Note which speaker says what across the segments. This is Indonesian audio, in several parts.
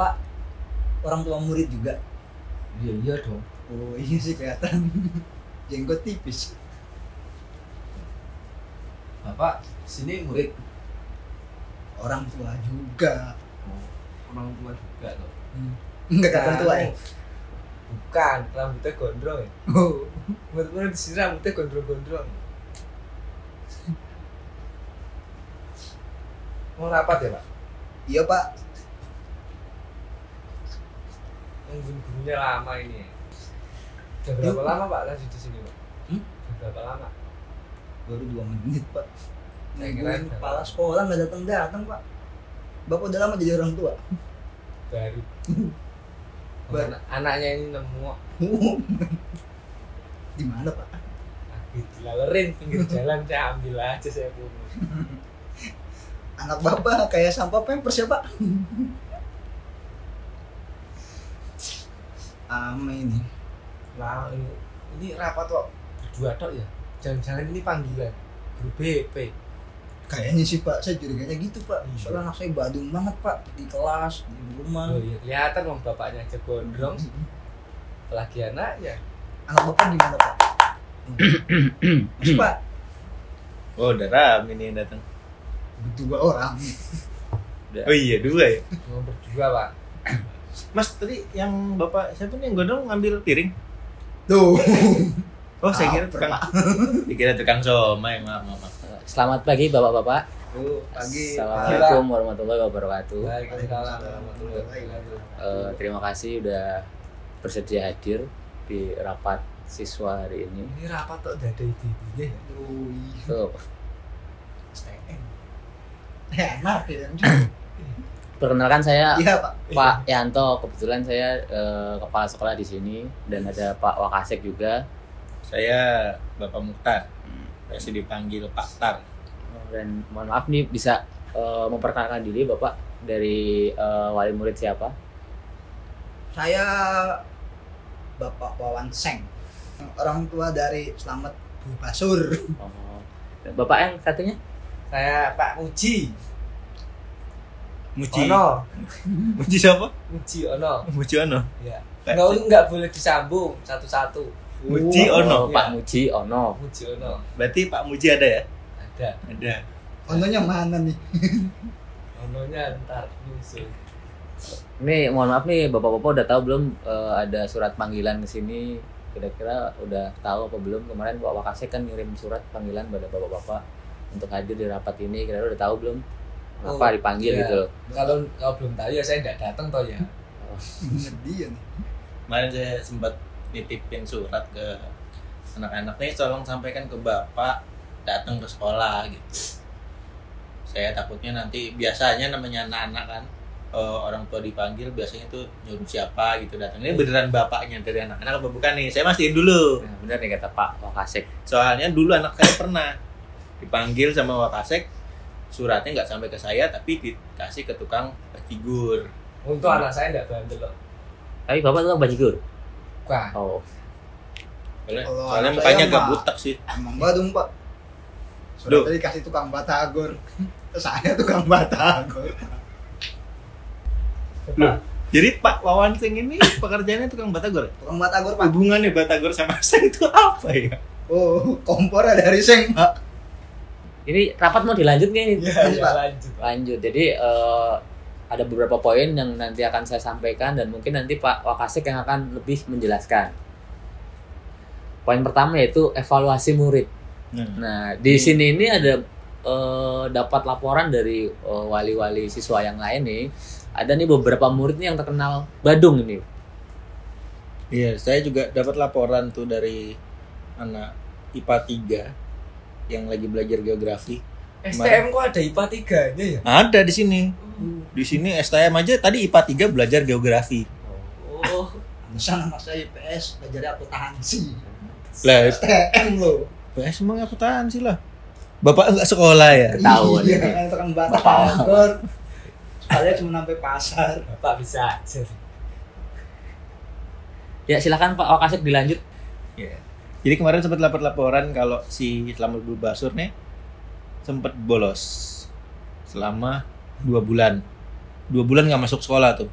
Speaker 1: Bapak orang tua murid juga.
Speaker 2: Iya iya dong.
Speaker 1: Oh iya sih kelihatan. Jenggot tipis.
Speaker 2: Bapak sini murid
Speaker 1: Orang tua juga.
Speaker 2: oh, orang tua juga loh.
Speaker 1: Enggak kelihatan tua ya.
Speaker 3: Bukan, rambutnya gondrong ya.
Speaker 1: Oh.
Speaker 3: Di sini rambutnya gondrong-gondrong. Mau rapat ya, Pak?
Speaker 1: Iya Pak.
Speaker 3: Guru-gurunya lama ini ya. Udah berapa lama, Pak, tadi di sini, Pak?
Speaker 1: Hmm?
Speaker 3: Udah berapa lama?
Speaker 1: Baru dua menit Pak. Nungguin
Speaker 3: kira-
Speaker 1: kepala sekolah nggak datang datang Pak. Bapak udah lama jadi orang tua.
Speaker 3: Baru.
Speaker 1: Baru.
Speaker 3: Anak- anaknya ini nemu
Speaker 1: Di mana Pak?
Speaker 3: lagi dilalerin pinggir jalan saya ambil aja saya punya
Speaker 1: Anak Bapak kayak sampah pampers ya Pak. Ame ini.
Speaker 3: Lah ini, ini rapat kok berdua tok ya jangan-jangan ini panggilan grup BP
Speaker 1: Kayaknya sih Pak, saya curiganya gitu Pak.
Speaker 3: Iya.
Speaker 1: Soalnya anak saya badung banget Pak di kelas, di rumah.
Speaker 3: oh iya kelihatan wong bapaknya aja gondrong apalagi anaknya
Speaker 1: Anak Bapak gimana Pak? Mas Pak,
Speaker 4: Oh, udah rame nih yang datang.
Speaker 1: dua orang.
Speaker 4: Oh iya, dua ya.
Speaker 3: cuma berdua pak
Speaker 4: Mas, tadi yang Bapak siapa nih yang gondong ngambil piring?
Speaker 1: Tuh.
Speaker 4: Oh, saya kira tukang. Dikira tukang somai, maaf, maaf. maaf.
Speaker 5: Selamat pagi Bapak-bapak.
Speaker 1: Tuh, pagi.
Speaker 5: Assalamualaikum warahmatullahi wabarakatuh.
Speaker 3: Waalaikumsalam warahmatullahi wabarakatuh
Speaker 5: Eh, terima kasih udah bersedia hadir di rapat siswa hari ini.
Speaker 3: ini rapat kok udah ada ibu-ibunya ya
Speaker 5: Tuh,
Speaker 1: STM. Enak ya.
Speaker 5: perkenalkan saya
Speaker 1: Iya Pak.
Speaker 5: Pak Yanto. Kebetulan saya eh, kepala sekolah di sini dan ada Pak Wakasek juga.
Speaker 4: Saya Bapak Mukhtar. Biasa dipanggil Pak Tar.
Speaker 5: Dan mohon maaf nih bisa eh, memperkenalkan diri Bapak dari eh, wali murid siapa?
Speaker 1: Saya Bapak Wawan Seng. Orang tua dari Slamet Bu Basur.
Speaker 5: Oh, Bapak yang satunya?
Speaker 3: saya Pak Muji
Speaker 4: Muji.
Speaker 3: Ono
Speaker 4: Muji siapa?
Speaker 3: Muji Ono
Speaker 4: Muji Ono.
Speaker 3: ya
Speaker 4: Pak-
Speaker 3: nggak nggak boleh disambung satu-satu
Speaker 4: Muji
Speaker 5: Oh,
Speaker 4: Ono.
Speaker 5: Pak Muji Ono.
Speaker 3: Muji Ono
Speaker 4: Berarti Pak Muji ada ya?
Speaker 3: ada
Speaker 4: Ada.
Speaker 1: Ononya mana nih?
Speaker 3: Ononya ntar nyusul
Speaker 5: Ini mohon maaf nih bapak-bapak udah tahu belum eh, ada surat panggilan ke sini? Kira-kira udah tahu apa belum? Kemarin Pak Wakasek kan ngirim surat panggilan pada bapak-bapak untuk hadir di rapat ini. Kira-kira udah tahu belum?
Speaker 3: Oh,
Speaker 5: dipanggil
Speaker 3: iya.
Speaker 5: gitu loh?
Speaker 3: kalau kalau belum tahu ya saya nggak datang toh ya
Speaker 1: Bener dia nih.
Speaker 4: Kemarin saya sempat nitipin surat ke anak-anak nih tolong sampaikan ke Bapak datang ke sekolah gitu. Saya takutnya nanti biasanya namanya anak-anak kan eh, orang tua dipanggil biasanya tuh nyuruh siapa gitu datang. Ini beneran bapaknya dari anak-anak apa bukan nih? Saya mastiin dulu.
Speaker 5: Nah, benar nih kata Pak Wakasek.
Speaker 4: Soalnya dulu anak saya pernah dipanggil sama Wakasek, suratnya nggak sampai ke saya tapi dikasih ke tukang figur.
Speaker 3: untuk anak saya nggak bandel loh
Speaker 5: Tapi bapak tuh bajigur.
Speaker 3: Wah,
Speaker 5: Oh,
Speaker 4: Soalnya,
Speaker 1: Kalau
Speaker 4: soalnya mukanya agak butak sih.
Speaker 1: Emang badung Pak. Sudah
Speaker 4: Duh.
Speaker 1: tadi kasih tukang batagor. Saya tukang batagor.
Speaker 4: Jadi Pak Wawan Sing ini pekerjaannya tukang batagor.
Speaker 1: Tukang batagor Pak.
Speaker 4: Hubungannya batagor sama saya itu apa ya?
Speaker 1: Oh, kompor dari Seng Pak.
Speaker 5: Ini rapat mau dilanjut nih?
Speaker 3: ya,
Speaker 1: Lanjut,
Speaker 3: ya lanjut.
Speaker 5: Lanjut. Jadi eh, ada beberapa poin yang nanti akan saya sampaikan dan mungkin nanti Pak Wakasek yang akan lebih menjelaskan. Poin pertama yaitu evaluasi murid. Nah, di sini ini ada eh, dapat laporan dari eh, wali-wali siswa yang lain nih. Ada nih beberapa murid nih yang terkenal Badung ini.
Speaker 4: Iya, saya juga dapat laporan tuh dari anak IPA 3 yang lagi belajar geografi.
Speaker 3: STM kok ada IPA 3 nya ya
Speaker 4: Ada di sini. Di sini STM aja tadi IPA 3 belajar geografi.
Speaker 3: oh
Speaker 1: Misal anak saya IPS belajar akuntansi.
Speaker 4: Lah,
Speaker 1: STM loh.
Speaker 4: PS emang aku tahan sih lah. Bapak enggak sekolah ya?
Speaker 5: Ketahuan
Speaker 1: Iya, kan tukang batagor. Sekalian cuma sampai pasar.
Speaker 3: bapak bisa aja
Speaker 5: Ya silakan Pak Wakasek dilanjut.
Speaker 4: Iya. Jadi kemarin sempat dapat laporan kalau si Selamat Bu Basur nih sempat bolos selama dua bulan. Dua bulan nggak masuk sekolah tuh.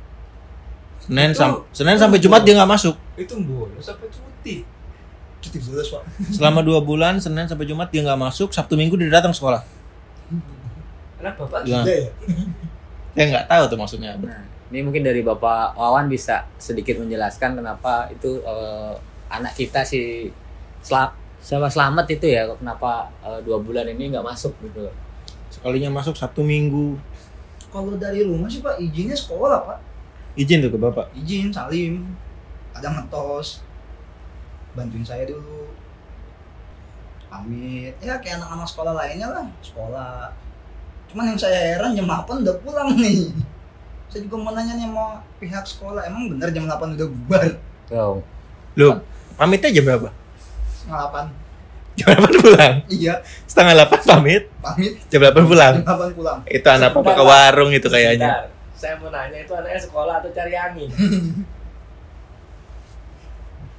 Speaker 4: Senin
Speaker 3: Itu-
Speaker 4: sam Senin sampai Jumat dia nggak masuk.
Speaker 3: itu bolos sampai cuti
Speaker 1: Cuti bolos pak.
Speaker 4: Selama dua bulan Senin sampai Jumat dia nggak masuk. Sabtu Minggu dia datang sekolah.
Speaker 3: anak bapak gila ya
Speaker 4: Saya nggak tahu tuh maksudnya.
Speaker 5: Nah, ini mungkin dari Bapak Wawan bisa sedikit menjelaskan kenapa itu eh, anak kita si Sel siapa selamat itu ya kenapa eh, dua bulan ini nggak masuk gitu.
Speaker 4: Sekalinya masuk Sabtu Minggu.
Speaker 1: Kalau dari rumah sih pak izinnya sekolah pak.
Speaker 4: Izin tuh ke bapak.
Speaker 1: Izin salim. Kadang ngetos. Bantuin saya dulu. Pamit. Ya kayak anak-anak sekolah lainnya lah. Sekolah. Cuman yang saya heran jam 8 udah pulang nih. Saya juga mau nanya nih sama pihak sekolah. Emang bener jam 8 udah bubar?
Speaker 5: Oh,
Speaker 4: Loh, pamitnya jam berapa?
Speaker 1: Setengah 8.
Speaker 4: Jam 8 pulang.
Speaker 1: Iya.
Speaker 4: Setengah 8 pamit,
Speaker 1: Pamit.
Speaker 4: jam 8 pulang.
Speaker 1: Jam 8 pulang.
Speaker 4: Itu anak papa ke warung itu kayaknya.
Speaker 3: Saya mau nanya itu anaknya sekolah atau cari angin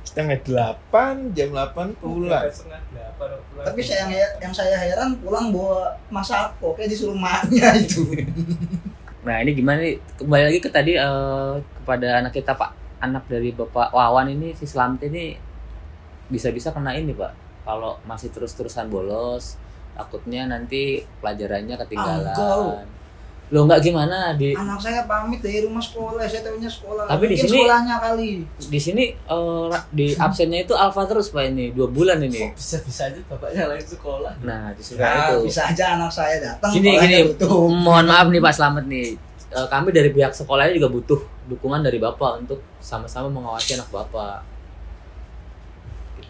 Speaker 4: Setengah 8, jam 8 pulang.
Speaker 3: setengah delapan pulang
Speaker 1: Tapi saya yang, yang saya heran pulang bawa masako kayak disuruh maknya itu.
Speaker 5: Nah ini gimana nih kembali lagi ke tadi eh, kepada anak kita Pak anak dari Bapak Wawan ini si Slamet ini bisa-bisa kena ini Pak kalau masih terus-terusan bolos takutnya nanti pelajarannya ketinggalan.
Speaker 1: Enggak.
Speaker 5: Lo nggak gimana di
Speaker 1: Anak saya pamit dari rumah sekolah, saya tahunya sekolah.
Speaker 5: Tapi di sini-
Speaker 1: sekolahnya kali.
Speaker 5: di sini ra- di absennya itu alfa terus Pak ini dua bulan ini.
Speaker 3: bisa bisa aja bapaknya lain sekolah
Speaker 5: Nah disuruh
Speaker 1: Ya,
Speaker 5: itu.
Speaker 1: bisa aja anak saya datang. Sekolahnya
Speaker 5: gini, mohon maaf nih Pak Slamet nih. Eh, kami dari pihak sekolahnya juga butuh dukungan dari Bapak untuk sama-sama mengawasi anak Bapak.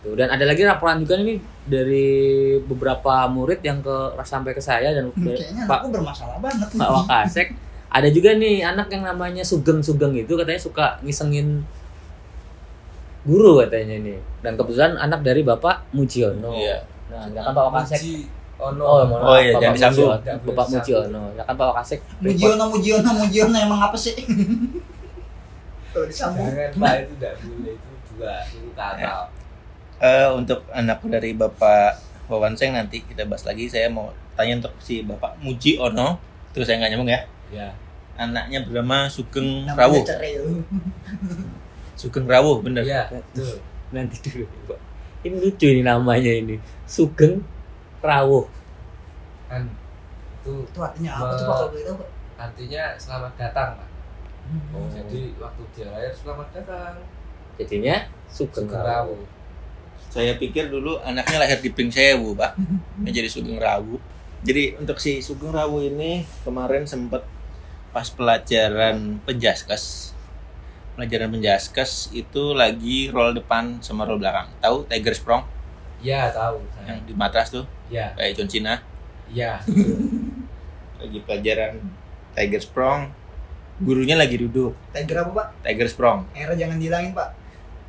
Speaker 5: Gitu. Dan ada lagi laporan juga nih dari beberapa murid yang ke sampai ke saya dan dari
Speaker 1: Kayaknya
Speaker 5: Pak
Speaker 1: anakku bermasalah banget.
Speaker 5: Pak Wakasek. Ada juga nih anak yang namanya Sugeng-Sugeng itu katanya suka ngisengin guru katanya nih. Dan kebetulan anak dari Bapak Mujiono.
Speaker 4: Iya.
Speaker 5: Nah, kan Pak Wakasek
Speaker 3: Muji
Speaker 5: Oh, mohon
Speaker 4: Oh
Speaker 5: maaf,
Speaker 4: iya,
Speaker 5: Bapak
Speaker 4: jangan disambung.
Speaker 5: Mujiono. Bapak Mujiono. Ya kan Pak Wakasek.
Speaker 1: Mujiono, Mujiono, Mujiono emang apa sih? Kalau disambung.
Speaker 3: jangan pak itu tidak boleh itu dua itu kata
Speaker 4: Eh, untuk anak dari Bapak Wawan Seng nanti kita bahas lagi. Saya mau tanya untuk si Bapak Muji Ono. Itu saya nggak nyambung ya.
Speaker 3: ya
Speaker 4: Anaknya bernama Sugeng Rawuh. Sugeng Rawuh, bener.
Speaker 3: ya betul
Speaker 5: Nanti dulu, Pak. Ini lucu ini namanya ini. Sugeng Rawuh.
Speaker 3: kan itu
Speaker 1: Itu artinya apa tuh Pak?
Speaker 3: artinya selamat datang pak
Speaker 5: Oh.
Speaker 3: jadi waktu dia lahir selamat datang
Speaker 5: Jadinya Sugeng
Speaker 3: Sugeng
Speaker 5: Rawuh.
Speaker 3: Rawu
Speaker 4: Saya pikir dulu anaknya lahir di Pring Sewu, Pak. Dia jadi Sugeng Rawuh. Jadi untuk si Sugeng Rawuh ini kemarin sempat pas pelajaran penjaskes. Pelajaran penjaskes itu lagi roll depan sama roll belakang. Tahu Tiger Sprong
Speaker 3: ya tahu saya
Speaker 4: yang di matras tuh
Speaker 3: ya
Speaker 4: kayak John Cena.
Speaker 3: ya
Speaker 4: Lagi pelajaran Tiger Sprong. Gurunya lagi duduk
Speaker 1: Tiger apa Pak?
Speaker 4: Tiger Sprong.
Speaker 1: Era jangan dihilangin Pak.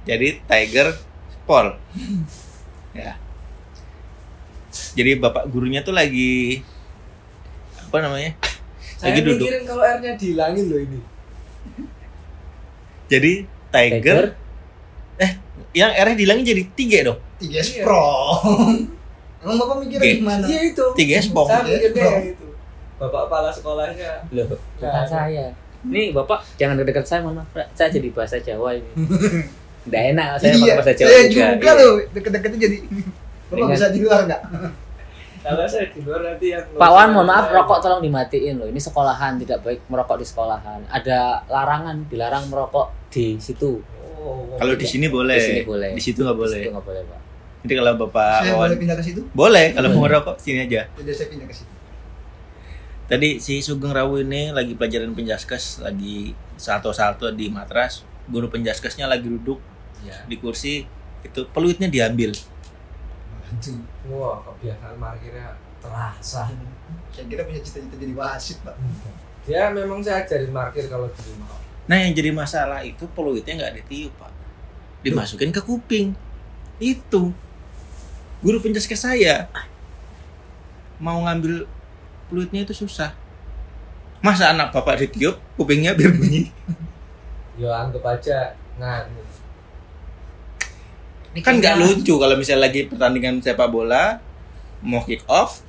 Speaker 4: jadi Tiger Paul ya jadi bapak gurunya tuh lagi apa namanya
Speaker 3: saya
Speaker 4: Lagi duduk.
Speaker 3: mikirin kalau R nya dihilangin loh ini
Speaker 4: jadi Tiger, yang R dihilangin jadi tiga dong
Speaker 1: Tiga sprong. Emang Bapak mikirnya
Speaker 4: Oke.
Speaker 1: gimana?
Speaker 3: iya itu
Speaker 4: tiga Spong
Speaker 3: saya mikirnya yang itu bapak kepala sekolahnya
Speaker 5: Loh, bukan saya. Nih, Bapak jangan dekat saya, Mama. Saya jadi bahasa Jawa ini. Nggak enak saya pakai
Speaker 1: iya,
Speaker 5: bahasa Jawa
Speaker 1: saya
Speaker 5: juga.
Speaker 1: juga
Speaker 5: Iya.
Speaker 1: loh. Deket-deketnya jadi. Bapak bisa di luar nggak?
Speaker 3: kalau saya di luar nanti yang
Speaker 5: Pak Wan, mohon maaf, rokok tolong dimatiin loh. Ini sekolahan, tidak baik merokok di sekolahan. Ada larangan, dilarang merokok di situ.
Speaker 3: oh,
Speaker 4: kalau di sini boleh
Speaker 5: Di sini boleh.
Speaker 4: di situ nggak
Speaker 5: Di
Speaker 4: boleh
Speaker 5: situ nggak boleh, Pak.
Speaker 4: jadi kalau bapak
Speaker 1: Saya
Speaker 4: Wawan
Speaker 1: boleh pindah ke situ?
Speaker 4: boleh kalau mau
Speaker 5: Boleh.
Speaker 4: ngerokok sini aja
Speaker 1: Jadi saya pindah ke situ.
Speaker 4: tadi si Sugeng Rawu ini lagi pelajaran penjaskes lagi salto-salto di matras guru penjaskesnya lagi duduk
Speaker 3: ya
Speaker 4: di kursi itu peluitnya diambil
Speaker 1: Aduh.
Speaker 3: wah kebiasaan parkirnya terasa
Speaker 1: Saya kira punya cita-cita jadi wasit Pak.
Speaker 3: dia memang saya ajarin parkir kalau di rumah
Speaker 4: Nah yang jadi masalah itu peluitnya nggak ditiup pak, dimasukin ke kuping. Itu guru penjaskes saya mau ngambil peluitnya itu susah. Masa anak bapak ditiup kupingnya biar bunyi?
Speaker 3: Ya anggap aja nganu
Speaker 1: Ini
Speaker 4: Kan nggak lucu kalau misalnya lagi pertandingan sepak bola mau kick off,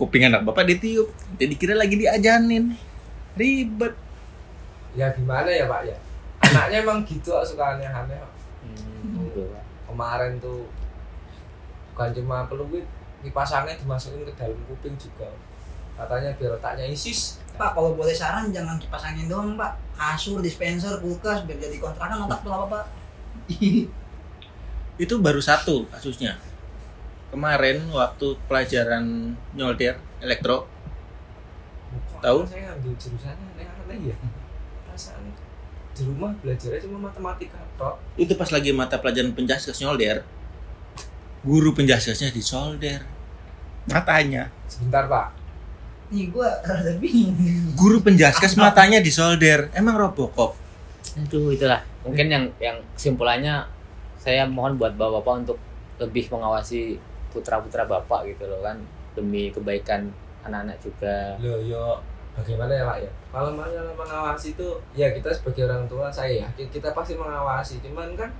Speaker 4: kuping anak bapak ditiup, jadi kira lagi diajanin, ribet.
Speaker 3: ya gimana ya pak ya anaknya emang gitu kok, suka aneh-aneh.
Speaker 5: Hmm, gitu.
Speaker 3: kemarin tuh bukan cuma peluit dipasangnya dimasukin ke dalam kuping juga katanya biar otaknya isis
Speaker 1: Pak, kalau boleh saran jangan dipasangin doang, Pak. Kasur, dispenser, kulkas biar jadi kontrakan otak tuh apa, Pak?
Speaker 4: itu baru satu kasusnya. Kemarin waktu pelajaran nyolder elektro. Tahu?
Speaker 3: saya ngambil jurusannya aneh-aneh ya? Perasaan di rumah belajarnya cuma matematika tok
Speaker 4: itu pas lagi mata pelajaran penjaskes nyolder. Guru penjaskesnya disolder matanya.
Speaker 3: Sebentar pak
Speaker 1: Nih gua rada bingung.
Speaker 4: guru penjaskes matanya disolder. Emang robocop?
Speaker 5: Itu itulah. Mungkin yang yang kesimpulannya saya mohon buat bapak-bapak untuk lebih mengawasi putra-putra bapak gitu loh kan. Demi kebaikan anak-anak juga.
Speaker 3: Loh yo bagaimana ya pak ya? Kalau masalah mengawasi itu ya kita sebagai orang tua saya yakin kita pasti mengawasi. Cuman kan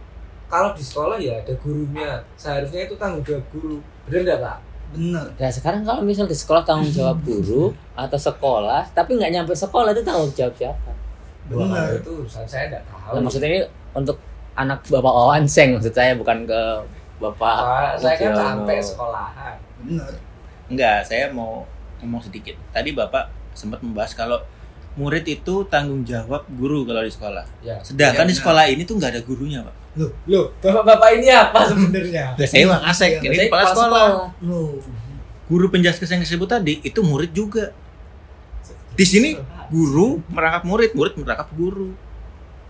Speaker 3: kalau di sekolah ya ada gurunya. Seharusnya itu tanggung jawab guru. Bener nggak pak
Speaker 1: Bener.
Speaker 5: Nah sekarang kalau misal di sekolah tanggung jawab guru atau sekolah tapi nggak nyampe sekolah itu tanggung jawab siapa?
Speaker 1: Bener.
Speaker 3: itu urusan saya nggak tahu
Speaker 5: Nah, maksudnya ini untuk anak bapak Wawanseng maksud saya bukan ke bapak.
Speaker 3: Pak, saya kan sampai sekolahan
Speaker 1: Bener.
Speaker 4: enggak saya mau ngomong sedikit tadi bapak sempat membahas kalau murid itu tanggung jawab guru kalau di sekolah
Speaker 3: ya
Speaker 4: sedangkan
Speaker 1: Iya,
Speaker 4: di
Speaker 1: benar.
Speaker 4: sekolah ini tuh nggak ada gurunya pak
Speaker 3: loh bapak-bapak ini apa sebenarnya?
Speaker 4: Lah, saya asek
Speaker 1: Iya,
Speaker 4: ini
Speaker 5: Saya
Speaker 4: kepala sekolah.
Speaker 1: Loh.
Speaker 4: guru penjaskes yang disebut tadi itu murid juga. Di sini guru merangkap murid murid merangkap guru.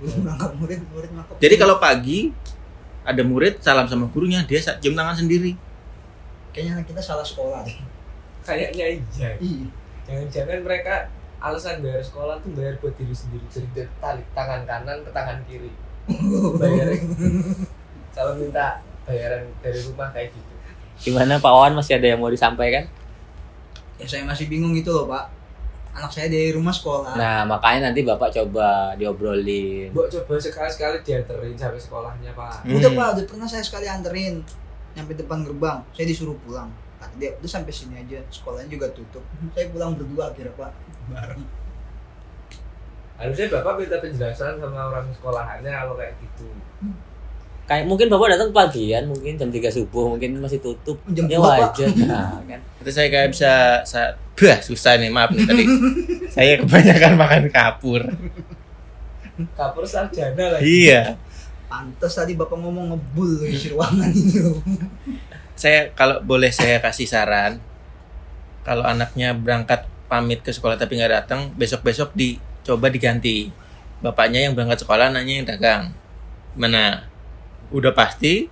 Speaker 1: Guru nangkap murid, murid nangkap.
Speaker 4: jadi kalau pagi ada murid salam sama gurunya dia cium tangan sendiri.
Speaker 1: Kayaknya kita salah sekolah deh.
Speaker 3: kayaknya iya.
Speaker 1: Iya.
Speaker 3: jangan-jangan mereka alasan bayar sekolah tuh bayar buat diri sendiri. Jadi tarik tangan kanan ke tangan kiri bayar kalau minta bayaran dari rumah kayak gitu
Speaker 5: Gimana Pak Wawan masih ada yang mau disampaikan?
Speaker 1: Ya saya masih bingung gitu loh, Pak. Anak saya dari rumah sekolah.
Speaker 5: Nah makanya nanti bapak coba diobrolin.
Speaker 3: Mbok coba sekali-sekali dianterin sampai sekolahnya pak
Speaker 1: Udah
Speaker 4: Hmm.
Speaker 1: Pak, udah pernah saya sekali anterin nyampe depan gerbang. Saya disuruh pulang. Kata dia, udah sampai sini aja. Sekolahnya juga tutup. Saya pulang berdua akhirnya, Pak. Bareng.
Speaker 3: Harusnya bapak minta penjelasan sama orang sekolahannya kalau kayak gitu
Speaker 5: Kayak mungkin bapak datang pagian, mungkin jam 3 subuh, mungkin masih tutup.
Speaker 1: Jam
Speaker 5: ya wajar. Nah, kan.
Speaker 4: itu saya kayak bisa sa- bah susah nih maaf nih tadi saya kebanyakan makan kapur
Speaker 3: kapur sarjana lagi
Speaker 4: iya
Speaker 1: Pantes tadi Bapak ngomong ngebul isi ruangan itu.
Speaker 4: saya kalau boleh saya kasih saran kalau anaknya berangkat pamit ke sekolah tapi nggak datang besok besok dicoba diganti. Bapaknya yang berangkat sekolah nanya yang dagang. Mana? Udah pasti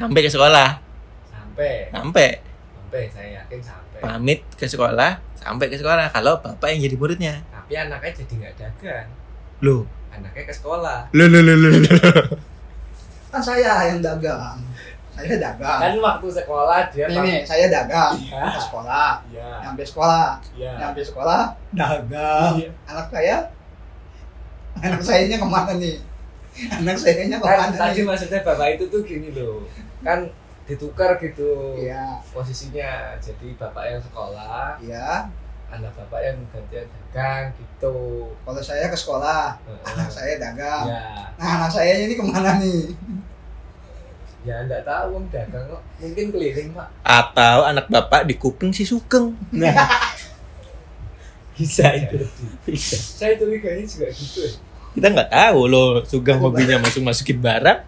Speaker 4: sampai ke sekolah.
Speaker 3: Sampai.
Speaker 4: Sampai.
Speaker 3: Sampai saya yakin sampai.
Speaker 4: Pamit ke sekolah sampai ke sekolah. Kalau bapak yang jadi muridnya.
Speaker 3: Tapi anaknya jadi nggak dagang.
Speaker 4: Loh.
Speaker 3: Anaknya ke sekolah.
Speaker 4: Loh loh loh, loh, loh.
Speaker 1: Kan saya yang dagang. Saya dagang.
Speaker 3: kan waktu sekolah dia
Speaker 1: Nih, nih, saya dagang. Ke sekolah.
Speaker 3: iya
Speaker 1: Nyampe sekolah.
Speaker 3: iya
Speaker 1: Nyampe sekolah, dagang.
Speaker 3: Iya.
Speaker 1: Anak saya anak sayanya ke mana nih? Anak sayanya
Speaker 3: kan
Speaker 1: ke mana
Speaker 3: tadi
Speaker 1: nih?
Speaker 3: maksudnya bapak itu tuh gini loh kan ditukar gitu
Speaker 1: Iya,
Speaker 3: posisinya jadi bapak yang sekolah
Speaker 1: iya.
Speaker 3: anak bapak yang gantian dagang gitu
Speaker 1: Kalau saya ke sekolah, anak
Speaker 3: Heeh.
Speaker 1: saya dagang.
Speaker 3: ya
Speaker 1: Nah, anak saya ini ke mana nih?
Speaker 3: Ya enggak tahu om. Dagang kok. Mungkin keliling pak.
Speaker 4: Atau anak bapak di kuping si sugeng. Nah.
Speaker 5: Bisa itu. Bisa.
Speaker 3: saya curiganya juga gitu ya
Speaker 4: kita nggak tahu loh sugeng hobinya masuk masukin barang.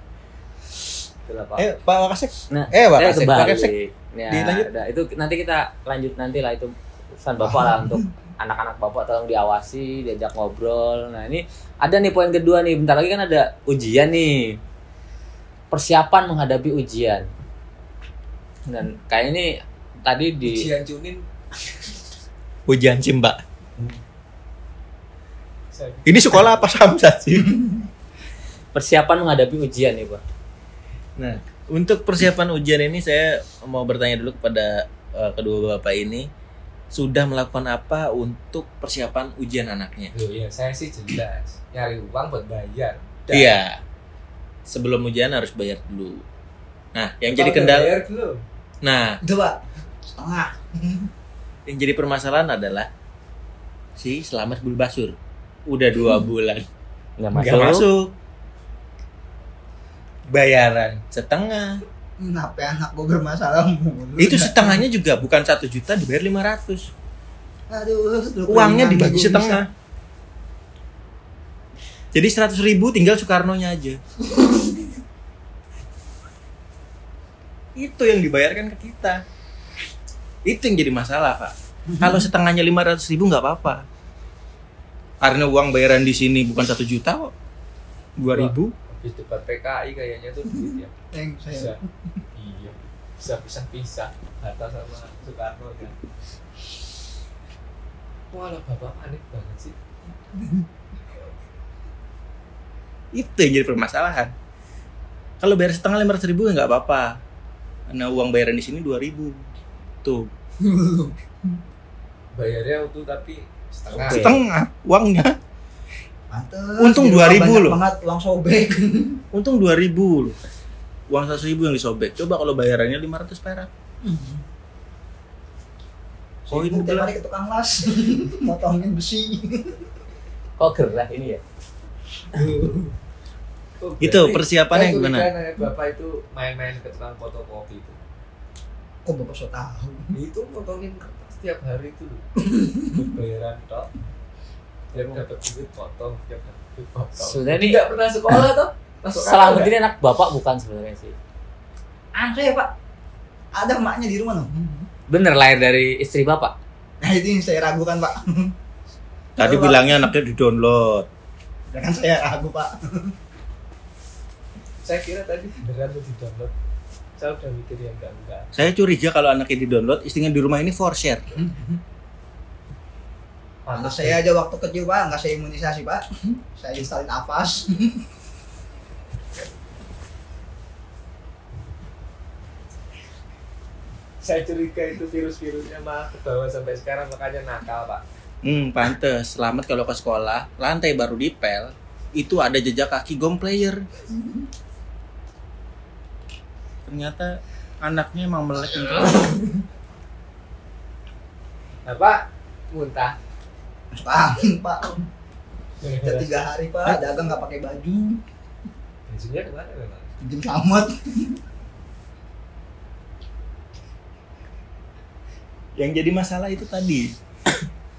Speaker 5: Itulah, Pak.
Speaker 4: eh pak wakasek.
Speaker 5: Nah,
Speaker 4: eh
Speaker 5: saya
Speaker 4: wakasek
Speaker 5: kembali.
Speaker 4: wakasek.
Speaker 5: Ya,
Speaker 4: Dilanjut.
Speaker 5: udah, itu nanti kita lanjut nanti lah itu pesan bapak lah untuk anak-anak bapak tolong diawasi, diajak ngobrol. Nah ini ada nih poin kedua nih, bentar lagi kan ada ujian nih, persiapan menghadapi ujian. Dan kayak ini tadi di
Speaker 3: ujian cunin
Speaker 4: ujian cimba ini sekolah apa samsat sih
Speaker 5: persiapan menghadapi ujian nih pak.
Speaker 4: nah untuk persiapan ujian ini saya mau bertanya dulu kepada eh, kedua bapak ini sudah melakukan apa untuk persiapan ujian anaknya?
Speaker 3: Loh, ya saya sih jelas. Nyari uang buat bayar.
Speaker 4: Iya sebelum ujian harus bayar dulu nah yang jadi
Speaker 3: Kalau udah
Speaker 4: kendala
Speaker 3: bayar belum
Speaker 4: nah
Speaker 1: Pak. Setengah.
Speaker 4: yang jadi permasalahan adalah si selamat bulbasur udah dua bulan
Speaker 5: nggak
Speaker 4: nggak
Speaker 5: masuk.
Speaker 4: masuk bayaran setengah
Speaker 1: Kenapa anak gue bermasalah mulu?
Speaker 4: itu setengahnya juga bukan satu juta dibayar 500
Speaker 1: Aduh, lu
Speaker 4: uangnya dibagi
Speaker 1: gua bisa.
Speaker 4: Jadi 100 ribu tinggal Soekarno nya aja itu yang dibayarkan ke kita itu yang jadi masalah pak kalau setengahnya 500 ribu nggak apa-apa karena uang bayaran di sini bukan satu juta kok dua ribu
Speaker 3: Habis debat PKI kayaknya tuh duit ya.
Speaker 1: Yang
Speaker 3: Bisa.
Speaker 1: saya
Speaker 3: Iya. Bisa pisah-pisah Hatta sama Soekarno kan. Walah bapak aneh banget sih.
Speaker 4: Itu yang jadi permasalahan. Kalau bayar setengah 500 ribu ya nggak apa-apa. Karena uang bayaran di sini 2000 tuh.
Speaker 3: Bayarnya utuh tapi setengah.
Speaker 4: Setengah uangnya.
Speaker 1: Pantes,
Speaker 4: Untung 2000
Speaker 1: banyak
Speaker 4: loh.
Speaker 1: banget uang sobek.
Speaker 4: untung 2000 loh. Uang 100 ribu yang disobek. Coba kalau bayarannya 500 perak.
Speaker 1: Oh,
Speaker 4: ini
Speaker 1: tiap hari ke tukang las, motongin besi.
Speaker 5: Kok gerah ini ya?
Speaker 3: Oh,
Speaker 4: Itu persiapannya gimana?
Speaker 3: Bapak itu main-main ke tukang fotokopi itu.
Speaker 1: Kok bapak so tahu?
Speaker 3: Itu motongin kertas tiap hari itu loh. Bayaran tok. Tiap dapat duit potong, tiap dapat duit potong.
Speaker 5: Sebenarnya ini
Speaker 3: Tidak pernah sekolah toh? Masuk
Speaker 5: Selamat
Speaker 3: akal
Speaker 5: ini anak bapak bukan sebenarnya sih.
Speaker 1: Anak saya pak, ada emaknya di rumah loh.
Speaker 5: Bener lahir dari istri bapak.
Speaker 1: Nah itu yang saya ragukan pak.
Speaker 4: tadi
Speaker 1: Coba.
Speaker 4: bilangnya anaknya di
Speaker 1: Ya kan saya ragu pak.
Speaker 3: Saya kira tadi beneran tuh di download. Saya udah mikir yang enggak enggak.
Speaker 4: saya curiga kalau anaknya di download istrinya di rumah ini for share
Speaker 1: Anak saya aja waktu kecil pak, nggak saya imunisasi pak. Saya instalin Avas.
Speaker 3: Saya curiga itu virus-virusnya malah ke bawah sampai sekarang makanya nakal pak.
Speaker 4: Hmm pantes selamat kalau ke sekolah lantai baru dipel itu ada jejak kaki gom player ternyata anaknya emang melek gitu.
Speaker 3: Nah pak, muntah.
Speaker 1: Angin pak. Udah tiga hari pak, dagang nggak pakai baju.
Speaker 3: Bajunya ke mana memang?
Speaker 1: Pinjem selamat.
Speaker 4: yang jadi masalah itu tadi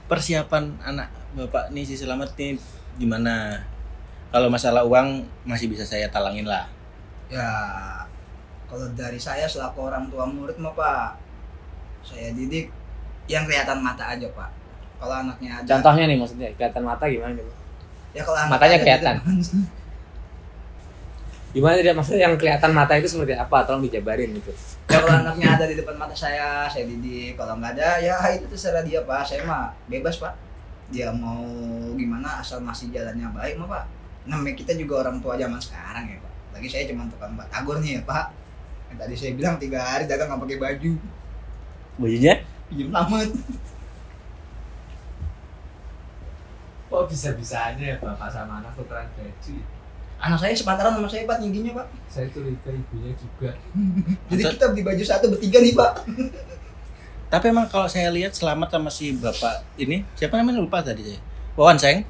Speaker 4: persiapan anak bapak nih si selamat nih gimana kalau masalah uang masih bisa saya talangin lah
Speaker 1: Ya, kalau dari saya selaku orang tua murid mah pak, saya didik yang kelihatan mata aja pak. Kalau anaknya ada,
Speaker 5: Contohnya nih maksudnya kelihatan mata gimana gitu?
Speaker 1: ya kalau anaknya
Speaker 5: matanya kelihatan. Gimana tidak maksudnya yang kelihatan mata itu seperti apa? Tolong dijabarin gitu.
Speaker 1: ya kalau anaknya ada di depan mata saya, saya didik. Kalau nggak ada, ya itu terserah dia pak. Saya mah bebas pak. Dia mau gimana asal masih jalannya baik mah pak. Namanya kita juga orang tua zaman sekarang ya pak. Lagi saya cuma tukang batagor nih ya pak. Yang tadi saya bilang tiga hari dagang nggak pakai baju,
Speaker 5: Bajunya?
Speaker 1: pinjem selamat.
Speaker 3: Kok bisa-bisanya ya bapak sama anak tukeran baju?
Speaker 1: Anak saya sepantaran sama saya pak tingginya pak.
Speaker 3: Saya curiga ibunya juga.
Speaker 1: Jadi kita beli baju satu bertiga nih pak.
Speaker 4: tapi emang kalau saya lihat selamat sama si bapak ini siapa namanya? Lupa tadi saya. Wawan Seng.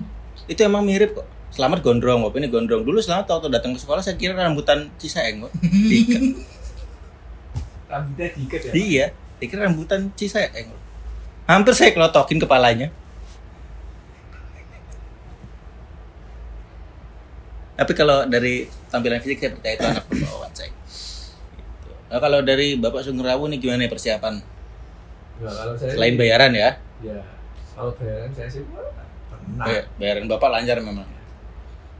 Speaker 4: Itu emang mirip kok. Selamat gondrong bapak ini gondrong. Dulu selamat waktu datang ke sekolah saya kira rambutan Cisaeng kok diikat.
Speaker 3: Rambutnya diikat ya?
Speaker 4: Iya. Dikira rambutan Cisaeng hampir saya kelotokin kepalanya tapi kalau dari tampilan fisik saya percaya itu anak Wawan Seng Gitu. Nah, kalau dari Bapak Sungrawu nih gimana nih persiapan?
Speaker 3: Ya, kalau saya
Speaker 4: Selain
Speaker 3: sih-
Speaker 4: bayaran ya,
Speaker 3: Ya, kalau bayaran saya sih pernah.
Speaker 4: Bay- bayaran Bapak lancar memang.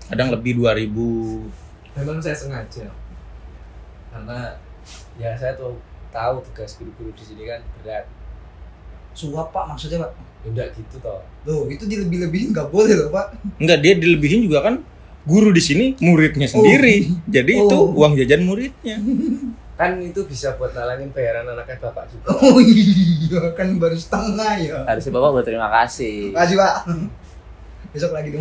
Speaker 4: Kadang lebih 2000
Speaker 3: Memang saya sengaja. Karena ya saya tuh tahu tugas guru-guru di sini kan berat.
Speaker 1: Suap pak maksudnya pak.
Speaker 3: Ya enggak gitu toh.
Speaker 1: Loh itu dilebih-lebihin nggak boleh loh pak.
Speaker 4: Enggak, dia dilebihin juga kan guru di sini muridnya sendiri. Jadi itu
Speaker 1: Oh.
Speaker 4: uang jajan muridnya.
Speaker 3: Kan itu bisa buat nalangin bayaran anaknya bapak juga.
Speaker 1: Oh iya kan baru setengah ya.
Speaker 5: Harusnya bapak berterima kasih.
Speaker 1: Makasih pak. Besok lagi dong.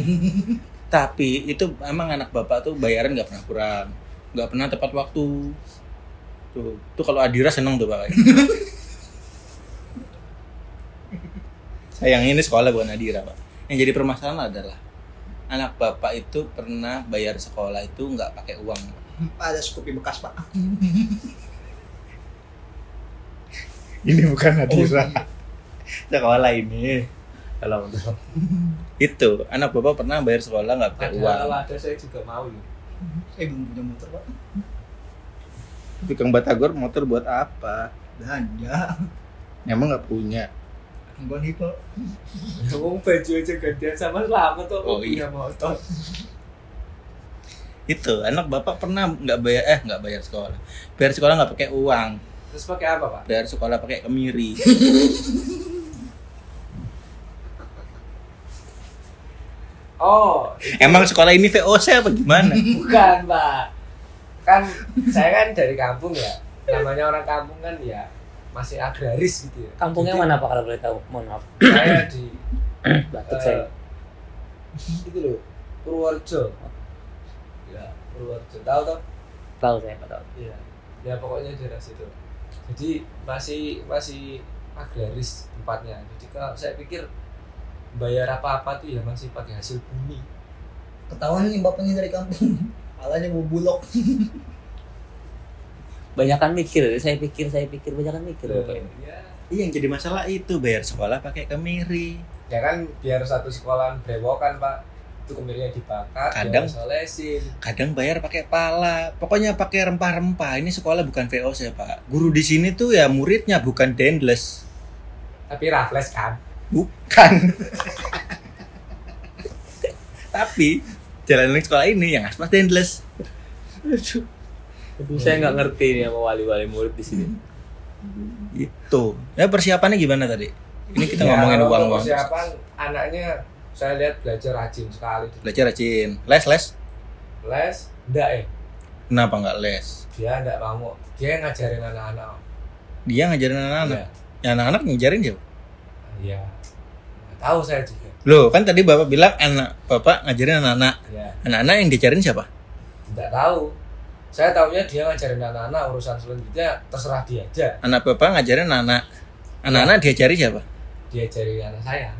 Speaker 4: Tapi itu emang anak Bapak tuh bayaran nggak pernah kurang. Nggak pernah tepat waktu. Tuh, tuh kalau Adira seneng tuh Pak. Sayang ini sekolah bukan Adira, Pak. Yang jadi permasalahan adalah anak bapak itu pernah bayar sekolah itu nggak pakai uang.
Speaker 1: Ada Scoopy bekas pak.
Speaker 4: ini bukan hadiah sekolah ini.
Speaker 5: Kalau untuk
Speaker 4: itu anak bapak pernah bayar sekolah nggak pakai uang.
Speaker 3: kalau ada. Saya juga mau loh.
Speaker 1: Saya belum punya motor pak.
Speaker 4: tukang batagor motor buat apa?
Speaker 1: Belanja.
Speaker 4: emang nggak punya
Speaker 1: Enggak nih pak.
Speaker 3: Ngomong baju aja gantian sama selamat tuh
Speaker 4: Oh,
Speaker 3: punya motor.
Speaker 4: itu anak bapak pernah nggak bayar eh nggak bayar sekolah bayar sekolah nggak pakai uang
Speaker 3: Terus pakai apa pak?
Speaker 4: bayar sekolah pakai kemiri
Speaker 3: Oh,
Speaker 4: emang sekolah ini VOC apa gimana
Speaker 3: bukan pak. Kan saya kan dari kampung ya. Namanya orang kampung kan ya masih agraris gitu ya.
Speaker 5: kampungnya
Speaker 3: Jadi,
Speaker 5: mana Pak kalau boleh tahu? Mohon maaf.
Speaker 3: Saya di
Speaker 5: Batuk saya.
Speaker 3: itu loh Purworejo. Ya Purworejo. Tahu toh?
Speaker 5: Tahu saya Pak tahu.
Speaker 3: Iya. Ya pokoknya daerah situ. Jadi masih masih agraris tempatnya. Jadi kalau saya pikir bayar apa-apa tuh ya masih pakai hasil bumi.
Speaker 1: Ketahuan nih bapaknya dari kampung. Alanya mau bulog.
Speaker 5: Banyakan mikir, saya pikir, saya pikir banyakan mikir Bapak ini.
Speaker 3: Ya,
Speaker 4: iya yang jadi masalah itu bayar sekolah pakai kemiri.
Speaker 3: Ya kan biar satu sekolahan brewokan pak. Itu kemudian dibakar
Speaker 4: Kadang-
Speaker 3: solesin
Speaker 4: kadang bayar pakai pala. Pokoknya pakai rempah-rempah. Ini sekolah bukan VOC pak. Guru di sini tuh ya muridnya bukan dendles
Speaker 3: tapi rafles kan?
Speaker 4: Bukan. Tapi jalan sekolah ini yang aspas dendles
Speaker 5: Aduh, saya nggak ngerti nih sama wali-wali murid di sini.
Speaker 4: itu ya persiapannya gimana tadi? Ini kita
Speaker 3: Ya,
Speaker 4: ngomongin uang uang
Speaker 3: persiapan? Anaknya saya lihat belajar rajin sekali.
Speaker 4: Belajar rajin. Les les?
Speaker 3: Les? Enggak eh.
Speaker 4: Kenapa nggak les?
Speaker 3: Dia enggak mau. Dia yang ngajarin anak-anak
Speaker 4: dia ngajarin anak-anak? Ya, anak-anak ngajarin siapa
Speaker 3: Iya. Nggak tahu saya juga.
Speaker 4: loh kan tadi bapak bilang anak bapak ngajarin anak-anak.
Speaker 3: Ya,
Speaker 4: anak-anak yang diajarin siapa?
Speaker 3: Enggak tahu. Saya tahunya dia ngajarin anak-anak urusan selanjutnya terserah dia aja.
Speaker 4: anak bapak ngajarin anak anak-anak diajari siapa
Speaker 3: Diajari anak saya,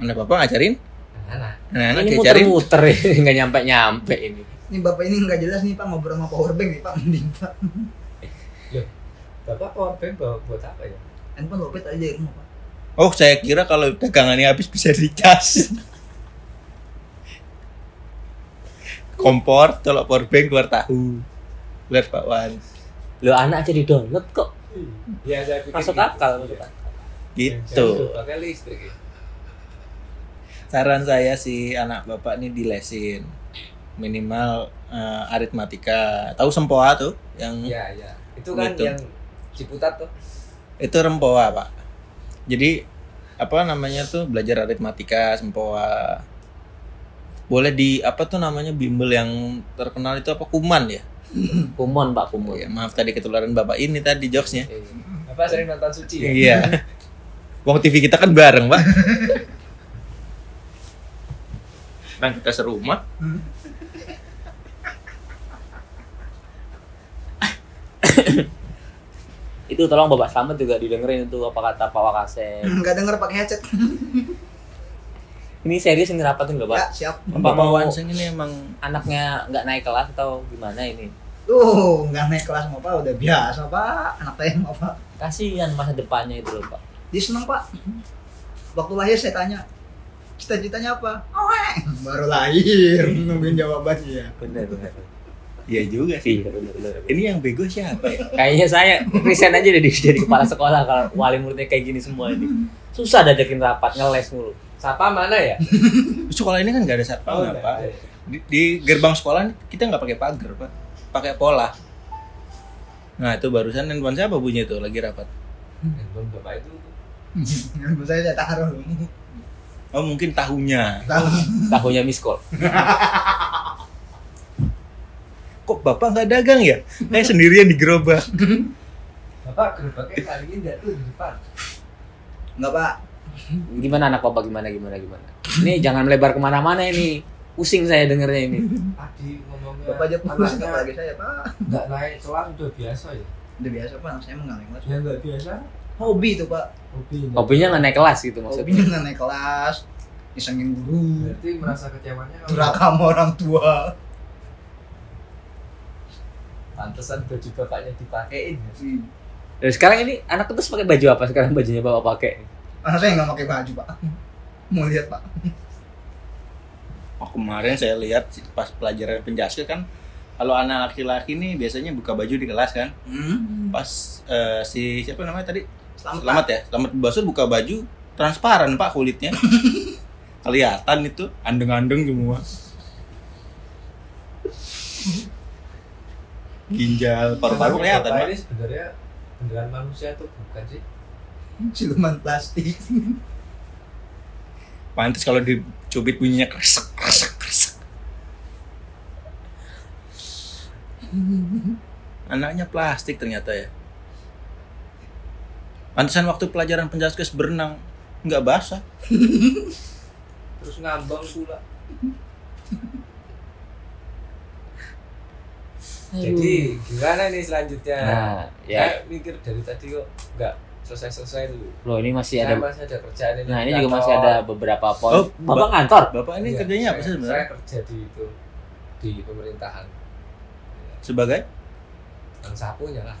Speaker 4: anak bapak ngajarin
Speaker 3: anak-anak.
Speaker 4: anak-anak
Speaker 5: ini
Speaker 4: diajarin
Speaker 5: muter-muter ini nggak nyampe-nyampe ini.
Speaker 1: Ini bapak ini nggak jelas nih pak ngobrol sama power bank nih pak mending pak.
Speaker 3: Bapak powerbank bawa buat apa ya?
Speaker 1: Handphone lopet aja di rumah pak.
Speaker 4: oh saya kira kalau dagangannya habis bisa dicas kompor tolak powerbank keluar tahu lihat Pak Wan
Speaker 5: Lo anak aja di download kok.
Speaker 3: Ya saya pikir
Speaker 5: Masuk
Speaker 3: gitu.
Speaker 5: akal, masuk
Speaker 3: Iya.
Speaker 5: akal.
Speaker 4: gitu
Speaker 3: Pakai listrik ya.
Speaker 4: saran saya sih anak bapak ini dilesin minimal eh, aritmatika tahu sempoa tuh yang
Speaker 3: Iya, iya. Itu kan
Speaker 4: Gitu.
Speaker 3: yang Ciputat tuh.
Speaker 4: itu rempoa pak jadi apa namanya tuh belajar aritmatika sempoa boleh di apa tuh namanya bimbel yang terkenal itu apa kuman ya
Speaker 5: Kumon Pak Kumon.
Speaker 4: ya maaf tadi ketularan bapak ini tadi jokesnya
Speaker 5: Eh,
Speaker 3: Bapak sering nonton suci ya?
Speaker 4: iya Wong TV kita kan bareng pak Nah kita serumah
Speaker 5: Itu tolong Bapak Slamet juga didengerin itu apa kata Pak Wakasek.
Speaker 1: Nggak denger pakai headset.
Speaker 5: Ini serius ini rapat nggak Pak?
Speaker 1: Ya siap.
Speaker 5: Apa
Speaker 4: Bapak
Speaker 5: mau
Speaker 4: Wanseng ini emang
Speaker 5: anaknya nggak naik kelas atau gimana ini?
Speaker 1: Tuh nggak naik kelas mau pak udah biasa pak. Anak saya mau pak.
Speaker 5: Kasihan masa depannya itu loh Pak.
Speaker 1: Dia seneng pak. Waktu lahir saya tanya cita-citanya apa? Oeng. Baru lahir nungguin jawabannya.
Speaker 5: Bener bener.
Speaker 4: Iya juga sih
Speaker 5: Iya bener bener.
Speaker 4: Ini yang bego siapa ya?
Speaker 5: Kayaknya saya resign aja jadi jadi kepala sekolah kalau wali muridnya kayak gini semua ini. Susah dajakin rapat ngeles mulu.
Speaker 3: Sapa mana ya?
Speaker 4: Sekolah ini kan nggak ada satpam
Speaker 3: Oh,
Speaker 4: ya,
Speaker 3: enggak.
Speaker 4: pak di, di gerbang sekolah kita nggak pakai pagar pak pakai pola nah itu barusan handphone siapa bunyi itu lagi rapat
Speaker 3: Handphone bapak itu
Speaker 1: Handphone saya taruh.
Speaker 4: oh mungkin tahunya
Speaker 1: Tahu.
Speaker 5: Tahunya miss call.
Speaker 4: kok bapak nggak dagang ya saya sendirian di gerobak
Speaker 3: Bapak gerobaknya kali ini enggak tuh di depan.
Speaker 1: Nggak pak.
Speaker 5: Gimana anak bapak gimana gimana gimana? Ini jangan melebar ke mana-mana ini. Pusing saya dengernya ini.
Speaker 3: Tadi ngomongnya
Speaker 1: Bapak aja pusing apalagi saya pak.
Speaker 3: nggak naik kelas udah biasa ya?
Speaker 1: Udah biasa pak. Saya naik kelas.
Speaker 3: Ya nggak biasa.
Speaker 1: Hobi tuh pak.
Speaker 3: Hobi.
Speaker 5: Hobinya nggak naik kelas gitu maksudnya.
Speaker 1: Hobinya nggak naik kelas. isengin guru
Speaker 3: berarti merasa kecewanya
Speaker 1: sama orang tua
Speaker 3: pantesan baju bapaknya dipakein ya.
Speaker 5: Dan sekarang ini anak terus pakai baju apa sekarang bajunya bapak pakai?
Speaker 1: Karena saya nggak pakai baju pak mau lihat pak
Speaker 4: Oh, kemarin saya lihat pas pelajaran penjaskes kan kalau anak laki-laki nih biasanya buka baju di kelas kan.
Speaker 1: hmm.
Speaker 4: Pas eh, si siapa namanya tadi?
Speaker 1: selamat,
Speaker 4: Selamat ya. Selamat Basur buka baju transparan Pak kulitnya. Kelihatan itu andeng-andeng semua. Ginjal paru-paru kelihatan, Pak.
Speaker 3: ini sebenarnya beneran manusia tuh bukan sih
Speaker 1: siluman plastik
Speaker 4: Pantes kalau dicubit bunyinya kresek kresek kresek. Anaknya plastik ternyata ya. Pantesan waktu pelajaran penjaskes berenang nggak basah.
Speaker 3: terus ngambang pula jadi gimana nih selanjutnya
Speaker 5: Nah, ya.
Speaker 3: Saya mikir dari tadi kok nggak selesai-selesai dulu
Speaker 5: Loh ini masih
Speaker 3: saya
Speaker 5: ada
Speaker 3: masih ada kerjaan ini
Speaker 5: Nah, ini juga masih ada beberapa poin.
Speaker 4: Oh,
Speaker 5: Bapak
Speaker 4: Ba-
Speaker 5: kantor.
Speaker 4: Bapak ini
Speaker 3: Iya,
Speaker 4: kerjanya apa sih sebenarnya?
Speaker 3: saya kerja di itu di pemerintahan
Speaker 4: Sebagai?
Speaker 3: yang sapunya lah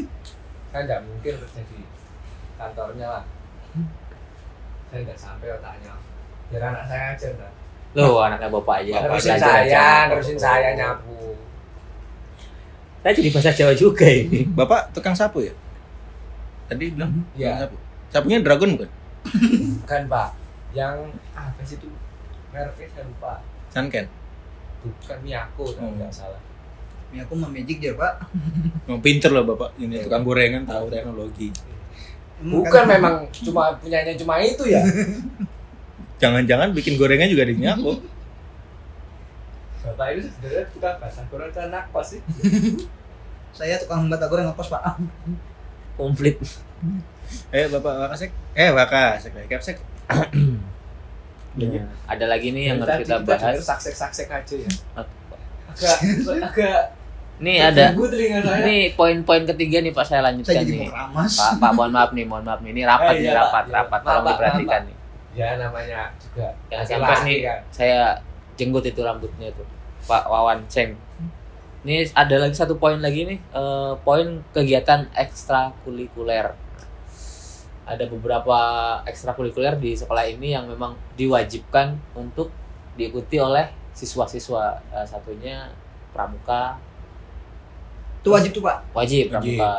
Speaker 3: saya nggak mungkin kerja di kantornya lah saya nggak sampai otaknya biar anak saya aja ntar
Speaker 5: Loh, anaknya bapak aja.
Speaker 3: terusin saya terusin saya nyapu
Speaker 5: Saya jadi bahasa Jawa juga ini.
Speaker 4: Bapak tukang sapu ya? Tadi bilang
Speaker 3: Iya.
Speaker 4: tukang sapu. Sapunya dragon bukan?
Speaker 3: bukan pak yang apa sih itu mereknya saya lupa
Speaker 4: Sanken.
Speaker 3: bukan Miyako kalau
Speaker 4: Hmm.
Speaker 3: nggak salah
Speaker 1: aku mau magic dia pak
Speaker 4: Mau pinter loh Bapak. Ini tukang gorengan tahu teknologi.
Speaker 3: Bukan
Speaker 1: kan-
Speaker 3: memang cuma punyanya cuma itu ya
Speaker 4: Jangan-jangan bikin gorengan juga di Miyako.
Speaker 3: bapak itu sebenarnya tukang bahasa Korea kan nakos sih
Speaker 1: saya tukang bata goreng ngekos pak
Speaker 5: Komplit.
Speaker 4: Eh Bapak Wakasek. Eh Wakasek. Kapsek.
Speaker 5: Ya. Ada lagi nih yang harus
Speaker 3: tadi
Speaker 5: kita bahas.
Speaker 3: saksek saksek aja ya agak agak
Speaker 5: Nih ada.
Speaker 3: saya
Speaker 5: Ini poin-poin ketiga nih Pak saya
Speaker 1: saya
Speaker 5: lanjutkan
Speaker 1: jadi
Speaker 5: nih. Pak, Pak, mohon maaf nih, mohon maaf nih. Ini rapat
Speaker 3: Eh,
Speaker 5: nih,
Speaker 3: iya,
Speaker 5: rapat,
Speaker 3: Iya.
Speaker 5: rapat. Tolong diperhatikan nih.
Speaker 3: ya namanya juga
Speaker 5: Yang sampai nih,
Speaker 3: kan.
Speaker 5: saya jenggot itu rambutnya tuh. Pak Wawan Ceng. Ini ada lagi satu poin lagi nih, eh, poin kegiatan ekstrakurikuler. Ada beberapa ekstrakurikuler di sekolah ini yang memang diwajibkan untuk diikuti oleh siswa-siswa. Salah satunya pramuka,
Speaker 1: itu wajib tuh pak
Speaker 5: wajib
Speaker 4: Wajib.
Speaker 5: pramuka.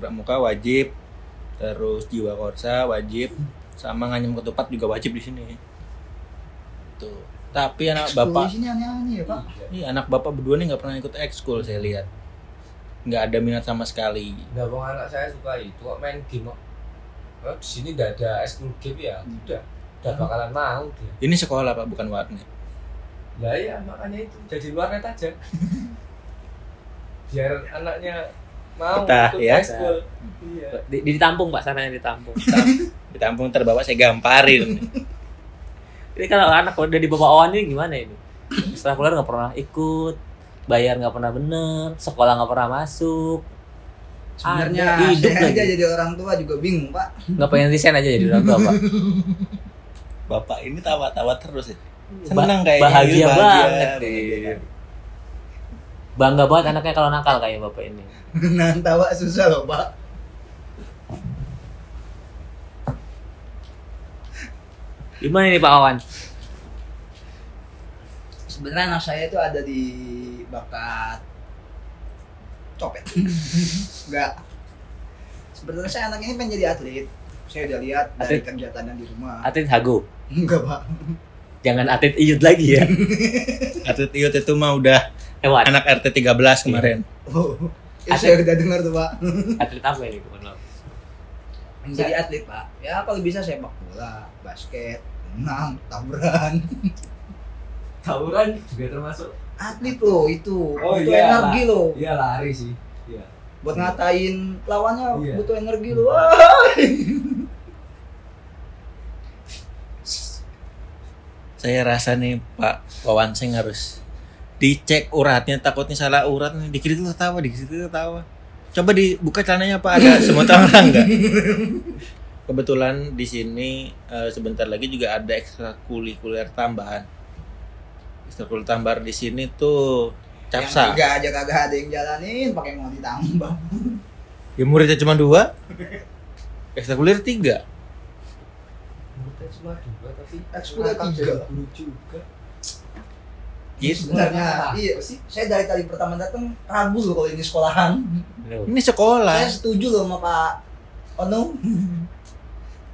Speaker 4: Pramuka wajib. Terus jiwa korsa wajib. Sama nganyem ketupat juga wajib di sini. Tuh. Tapi anak
Speaker 1: Ekskul
Speaker 4: bapak,
Speaker 1: di sini aneh-aneh ya pak
Speaker 4: ini anak bapak berdua nih nggak pernah ikut ekskul saya lihat. Nggak ada minat sama sekali.
Speaker 3: Nggak mau anak saya suka itu kok main game kok. Oh, di sini udah ada school game ya. Udah. Udah bakalan mau dia.
Speaker 4: Ini sekolah pak bukan warnet.
Speaker 3: Lah ya makanya itu jadi warnet aja. Biar anaknya mau
Speaker 4: Betah,
Speaker 3: ikut
Speaker 4: ya.
Speaker 3: ekskul. Iya.
Speaker 5: Di, ditampung Pak, sananya ditampung.
Speaker 4: Ditampung terbawa saya gamparin.
Speaker 5: Ini kalau anak udah di bawah awan ini gimana ini? Ekstrakurikuler nggak pernah ikut, bayar nggak pernah bener, sekolah nggak pernah masuk,
Speaker 1: sebenarnya
Speaker 5: hidup
Speaker 1: saya aja jadi orang tua juga bingung pak
Speaker 5: nggak pengen resign aja jadi orang tua Pak.
Speaker 4: Bapak ini tawa-tawa terus ya.
Speaker 5: Ba-
Speaker 4: Senang kayaknya.
Speaker 5: bahagia,
Speaker 4: gitu,
Speaker 5: banget
Speaker 4: bahagia.
Speaker 5: Bangga banget anaknya kalau nakal kayak bapak ini.
Speaker 1: nah tawa susah loh pak
Speaker 5: Gimana nih Pak Wawan?
Speaker 1: sebenarnya anak saya itu ada di bakat copet enggak sebenarnya saya anak ini pengen jadi atlet saya udah lihat dari
Speaker 5: Atlet?
Speaker 1: kegiatannya di rumah
Speaker 5: Atlet Hago.
Speaker 1: enggak pak
Speaker 5: Jangan atlet Iyut lagi ya.
Speaker 4: Atlet Iut itu mah udah
Speaker 5: Hewan.
Speaker 4: anak RT 13 kemarin.
Speaker 1: oh ya, saya udah dengar tuh pak
Speaker 5: Atlet apa ini? Mohon maaf.
Speaker 1: jadi atlet pak ya kalau bisa sepak bola basket renang taburan
Speaker 3: Tawuran juga termasuk.
Speaker 1: atlet loh itu
Speaker 3: Oh,
Speaker 1: butuh
Speaker 3: iya,
Speaker 1: energi loh
Speaker 3: Iya lari sih. Iya.
Speaker 1: buat ngatain lawannya
Speaker 3: Iya.
Speaker 1: butuh energi loh
Speaker 4: Saya rasa nih Pak Wawan Seng harus dicek uratnya takutnya salah urat nih dikit itu tertawa dikit itu tertawa coba dibuka celananya apa ada semut orang enggak kebetulan di sini eh, sebentar lagi juga ada ekstrakurikuler tambahan. Ekstrakurikuler tambahan di sini tuh
Speaker 1: Yang
Speaker 4: capsa.
Speaker 1: tiga aja kagak ada yang jalanin, pakai mau ditambah.
Speaker 4: Ya muridnya cuma dua. Ekstrakurikuler tiga.
Speaker 3: Muridnya cuma dua tapi ngangkat
Speaker 1: tiga.
Speaker 3: guru juga.
Speaker 4: Gitu.
Speaker 1: Sebenarnya, iya sih. Saya dari tadi pertama datang ragu loh kalau ini sekolahan.
Speaker 5: Loh,
Speaker 4: Ini sekolah.
Speaker 1: Saya setuju loh sama Pak Ono.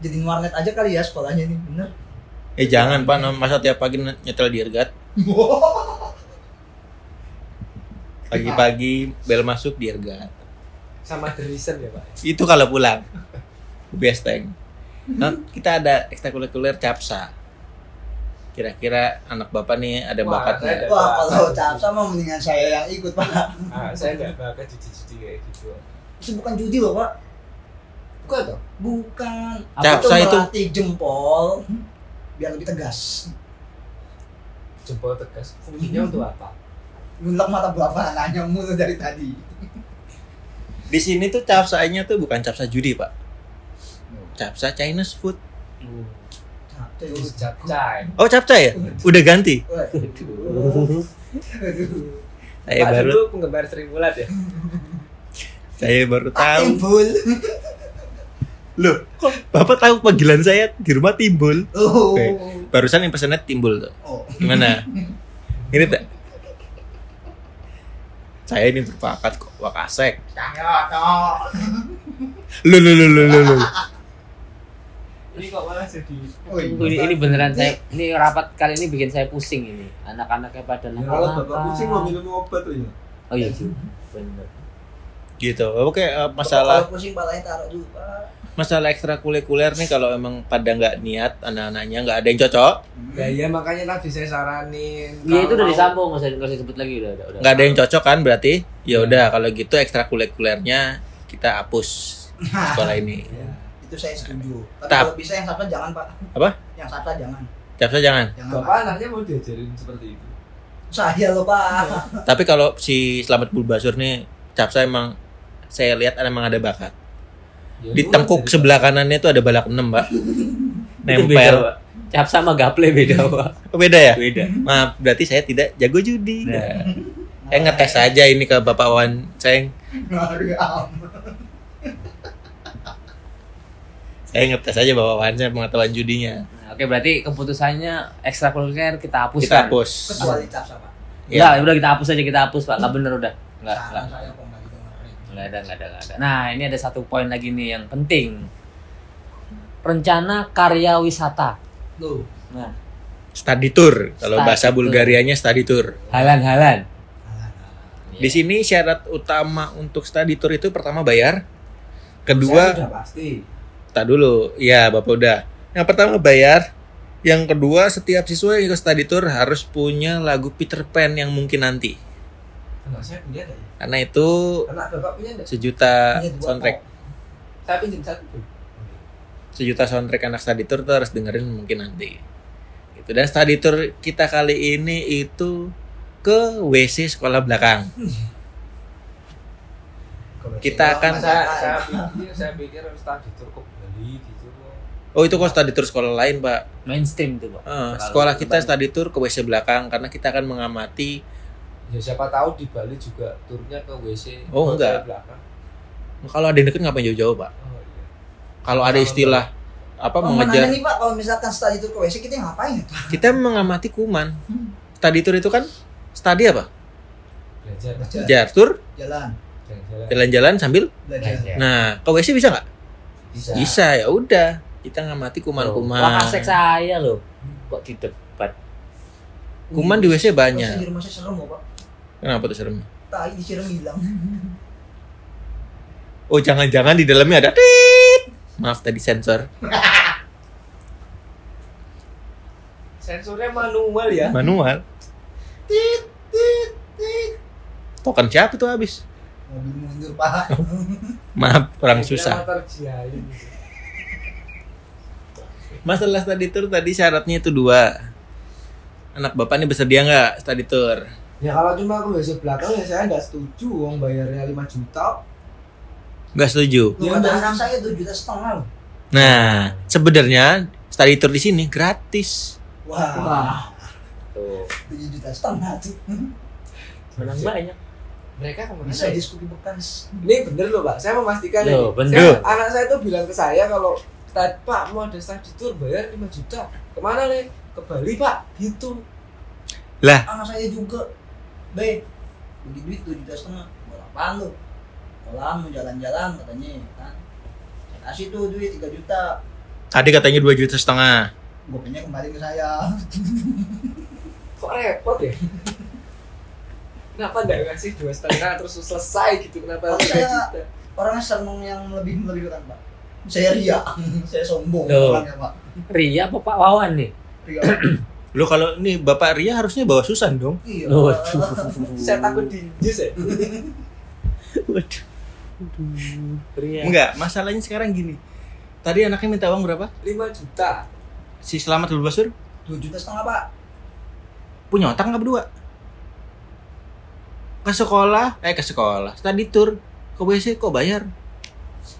Speaker 1: Jadiin warnet aja kali ya sekolahnya ini, bener.
Speaker 4: Eh jangan pak, masa tiap pagi nyetel dirgat. Pagi-pagi bel masuk dirgat.
Speaker 3: Sama the reason ya pak
Speaker 4: Itu kalau pulang. Tank. Nah, kita ada ekstrakurikuler capsa. Kira-kira anak bapak nih ada
Speaker 3: Wah,
Speaker 4: bakat
Speaker 3: saya
Speaker 4: nggak?
Speaker 3: ada.
Speaker 1: Wah, kalau capsa mah mendingan saya yang ikut, Pak.
Speaker 3: ah, saya nggak bakal judi-judi kayak gitu
Speaker 1: Itu bukan judi loh, Pak.
Speaker 3: bukan toh
Speaker 1: Bukan.
Speaker 4: Capsa itu-
Speaker 1: melatih jempol biar lebih tegas.
Speaker 3: jempol tegas fungsinya untuk apa
Speaker 1: Nulak mata bapak nanya mulu dari tadi.
Speaker 4: Di sini tuh capsanya tuh bukan capsa judi pak. Capsa Chinese food.
Speaker 3: Itu. Capcay
Speaker 4: Oh capsa ya? Udah ganti.
Speaker 1: Waduh.
Speaker 4: Saya
Speaker 3: Pak
Speaker 4: baru
Speaker 3: dulu penggemar Sri Mulat ya
Speaker 4: saya baru tahu.
Speaker 1: Timbul.
Speaker 4: Loh, kok bapak tahu panggilan saya di rumah timbul?
Speaker 1: Oh.
Speaker 4: Oke. Barusan yang pesannya timbul tuh.
Speaker 1: Oh.
Speaker 4: Gimana? Ini tak? Saya ini berbakat kok wakasek.
Speaker 1: Ya,
Speaker 4: lu lu lu lu. lu.
Speaker 3: Ini kok malah jadi
Speaker 1: Oh, iya.
Speaker 5: ini, ini beneran saya ini rapat kali ini bikin saya pusing ini anak-anaknya pada nakal
Speaker 3: kalau bapak pusing mau minum obat tuh ya
Speaker 5: oh iya sih bener
Speaker 4: Gitu. Oke, eh, masalah
Speaker 1: kalau pusing palanya taruh dulu, Pak.
Speaker 4: masalah ekstrakurikuler nih kalau emang pada nggak niat anak-anaknya nggak ada yang cocok,
Speaker 3: ya iya makanya tadi saya saranin
Speaker 5: iya itu udah disambung nggak usah nggak usah sebut lagi udah udah, udah.
Speaker 4: nggak ada yang cocok kan berarti ya udah kalau gitu ekstrakurikulernya kita hapus sekolah ini.
Speaker 1: Itu saya setuju. Tapi
Speaker 4: Tap.
Speaker 1: kalau bisa yang satu jangan, Pak.
Speaker 4: Apa?
Speaker 1: Yang satu jangan.
Speaker 4: Capsa jangan.
Speaker 1: Jangan.
Speaker 3: bapak anaknya mau diajarin seperti itu
Speaker 1: Saya loh, Pak.
Speaker 4: Tapi kalau si Slamet Bulbasur nih Capsa emang saya lihat emang ada bakat.
Speaker 3: Ya,
Speaker 4: Di tengkuk
Speaker 3: jadi-
Speaker 4: sebelah kanannya tuh ada balak enam, Pak.
Speaker 5: itu beda
Speaker 4: Nempel.
Speaker 5: pak cap sama gaple beda pak
Speaker 4: Oh, beda ya?
Speaker 5: beda
Speaker 4: Maaf, berarti saya tidak jago judi.
Speaker 5: Nah,
Speaker 4: saya ngetes aja ini ke Bapak Wan Ceng. Saya ngetes aja Bapak Wan Ceng pengetahuan judinya.
Speaker 5: Nah, oke berarti keputusannya ekstrakurikuler kita hapuskan
Speaker 4: Kita hapus.
Speaker 1: Kecuali capsa, Pak.
Speaker 5: Enggak, udah kita hapus aja kita hapus pak nggak bener udah nggak
Speaker 1: Saran
Speaker 5: nggak
Speaker 1: saya kok nggak didengerin.
Speaker 5: nggak ada nggak ada nggak ada nah ini ada satu poin lagi nih yang penting rencana karya wisata
Speaker 1: Tuh.
Speaker 5: nah
Speaker 4: Study tour. Kalau
Speaker 5: Study
Speaker 4: bahasa
Speaker 5: tour.
Speaker 4: Bulgarianya study tour.
Speaker 5: halan-halan
Speaker 4: Di sini syarat utama untuk study tour itu pertama bayar.
Speaker 3: Saya
Speaker 4: Kedua,
Speaker 3: sudah pasti
Speaker 4: tak dulu. Iya, Bapak udah. Yang pertama bayar. Yang kedua, setiap siswa yang ikut study tour harus punya lagu Peter Pan yang mungkin nanti.
Speaker 3: anak saya punya nggak ya
Speaker 4: Karena itu
Speaker 3: anak bapak punya nggak
Speaker 4: sejuta
Speaker 1: Punya dua
Speaker 4: soundtrack.
Speaker 1: kok.
Speaker 3: saya pinjam satu tuh
Speaker 4: Sejuta soundtrack anak study tour tuh harus dengerin mungkin nanti. Gitu. Dan study tour kita kali ini itu ke WC sekolah belakang. Kita akan-
Speaker 3: saya saya pikir saya pikir harus tadi tur ke
Speaker 4: Oh itu kok study tour sekolah lain pak.
Speaker 5: mainstream tuh pak Kalau
Speaker 4: sekolah kita
Speaker 5: Bali.
Speaker 4: study tour ke WC belakang karena kita akan mengamati.
Speaker 3: ya siapa tahu di Bali juga turnya ke WC
Speaker 4: Oh, enggak.
Speaker 3: belakang
Speaker 4: Kalau ada yang deket ngapain jauh-jauh pak?
Speaker 3: oh iya
Speaker 4: Kalau ada istilah apa
Speaker 1: Oh,
Speaker 4: mengejar,
Speaker 1: nih Pak, kalau misalkan study tour ke WC kita ngapain ya?
Speaker 4: kita mengamati kuman. Study tour itu kan study apa?
Speaker 3: belajar
Speaker 1: Belajar.
Speaker 4: Jar tour,
Speaker 1: Jalan,
Speaker 3: jalan-jalan
Speaker 4: jalan-jalan sambil.
Speaker 1: belajar.
Speaker 5: Belajar.
Speaker 4: Nah ke WC bisa nggak?
Speaker 3: bisa
Speaker 4: Bisa ya udah. Kita ngamati kuman-kuman.
Speaker 5: Wakasek saya loh kok di debat
Speaker 4: Kuman di WC banyak.
Speaker 1: di rumah saya serem loh Pak.
Speaker 4: Kenapa tuh seremnya?
Speaker 1: Tai disiram hilang.
Speaker 4: Oh jangan-jangan di dalamnya ada tit. Maaf tadi sensor.
Speaker 3: sensornya manual ya
Speaker 4: Manual.
Speaker 1: Tit, tit, tit.
Speaker 4: Token siapa tuh habis?
Speaker 1: Mobil mundur Pak.
Speaker 4: Maaf orang susah. Masalah study tour tadi syaratnya itu dua. Anak bapak ini bersedia nggak study tour?
Speaker 3: ya kalau cuma ke WC belakang ya saya nggak setuju uang bayarnya 5 juta
Speaker 4: Nggak setuju.
Speaker 3: Ya, udah.
Speaker 1: anak saya tuh juta setengah loh.
Speaker 4: Nah, sebenarnya study tour di sini gratis.
Speaker 1: Wah.
Speaker 5: Wah. Tuh,
Speaker 1: Tujuh juta setengah tuh.
Speaker 5: menang banyak.
Speaker 3: Mereka ke mana
Speaker 1: Bisa
Speaker 3: ya?
Speaker 1: di Scoopy bekas.
Speaker 3: Ini bener loh pak, saya memastikan ini.
Speaker 5: Loh, bener.
Speaker 3: Saya- anak saya tuh bilang ke saya kalau "Tad, Pak mau ada study tour bayar 5 juta. Ke mana le? Ke Bali pak. Gitu.
Speaker 4: Lah,
Speaker 1: Anak saya juga. Be, bagi duit tujuh juta setengah. Buat apaan lu? Kolam mau jalan-jalan katanya kan. Saya kasih tuh duit 3 juta.
Speaker 4: tadi katanya 2 juta setengah.
Speaker 1: Gopenya kembali ke saya.
Speaker 3: Kok repot ya? Kenapa nggak ngasih dua setengah terus selesai gitu? Kenapa tiga
Speaker 1: saya-
Speaker 3: juta?
Speaker 1: Orangnya seneng yang lebih melebihkan pak. Saya ria, saya sombong
Speaker 5: Loh.
Speaker 1: orangnya pak.
Speaker 5: Ria apa Pak Wawan nih?
Speaker 1: Ria.
Speaker 4: Lu kalau ini Bapak Ria harusnya bawa Susan dong.
Speaker 1: Iya.
Speaker 5: Waduh.
Speaker 3: Saya takut diinjus ya.
Speaker 5: Waduh. Aduh, Ria.
Speaker 4: Enggak, masalahnya sekarang gini. Tadi anaknya minta uang berapa?
Speaker 3: 5 juta.
Speaker 4: Si Selamat dulu Basur
Speaker 1: Dua juta setengah pak.
Speaker 4: punya otak nggak berdua? Ke sekolah, eh ke sekolah, study tour, ke WC kok bayar?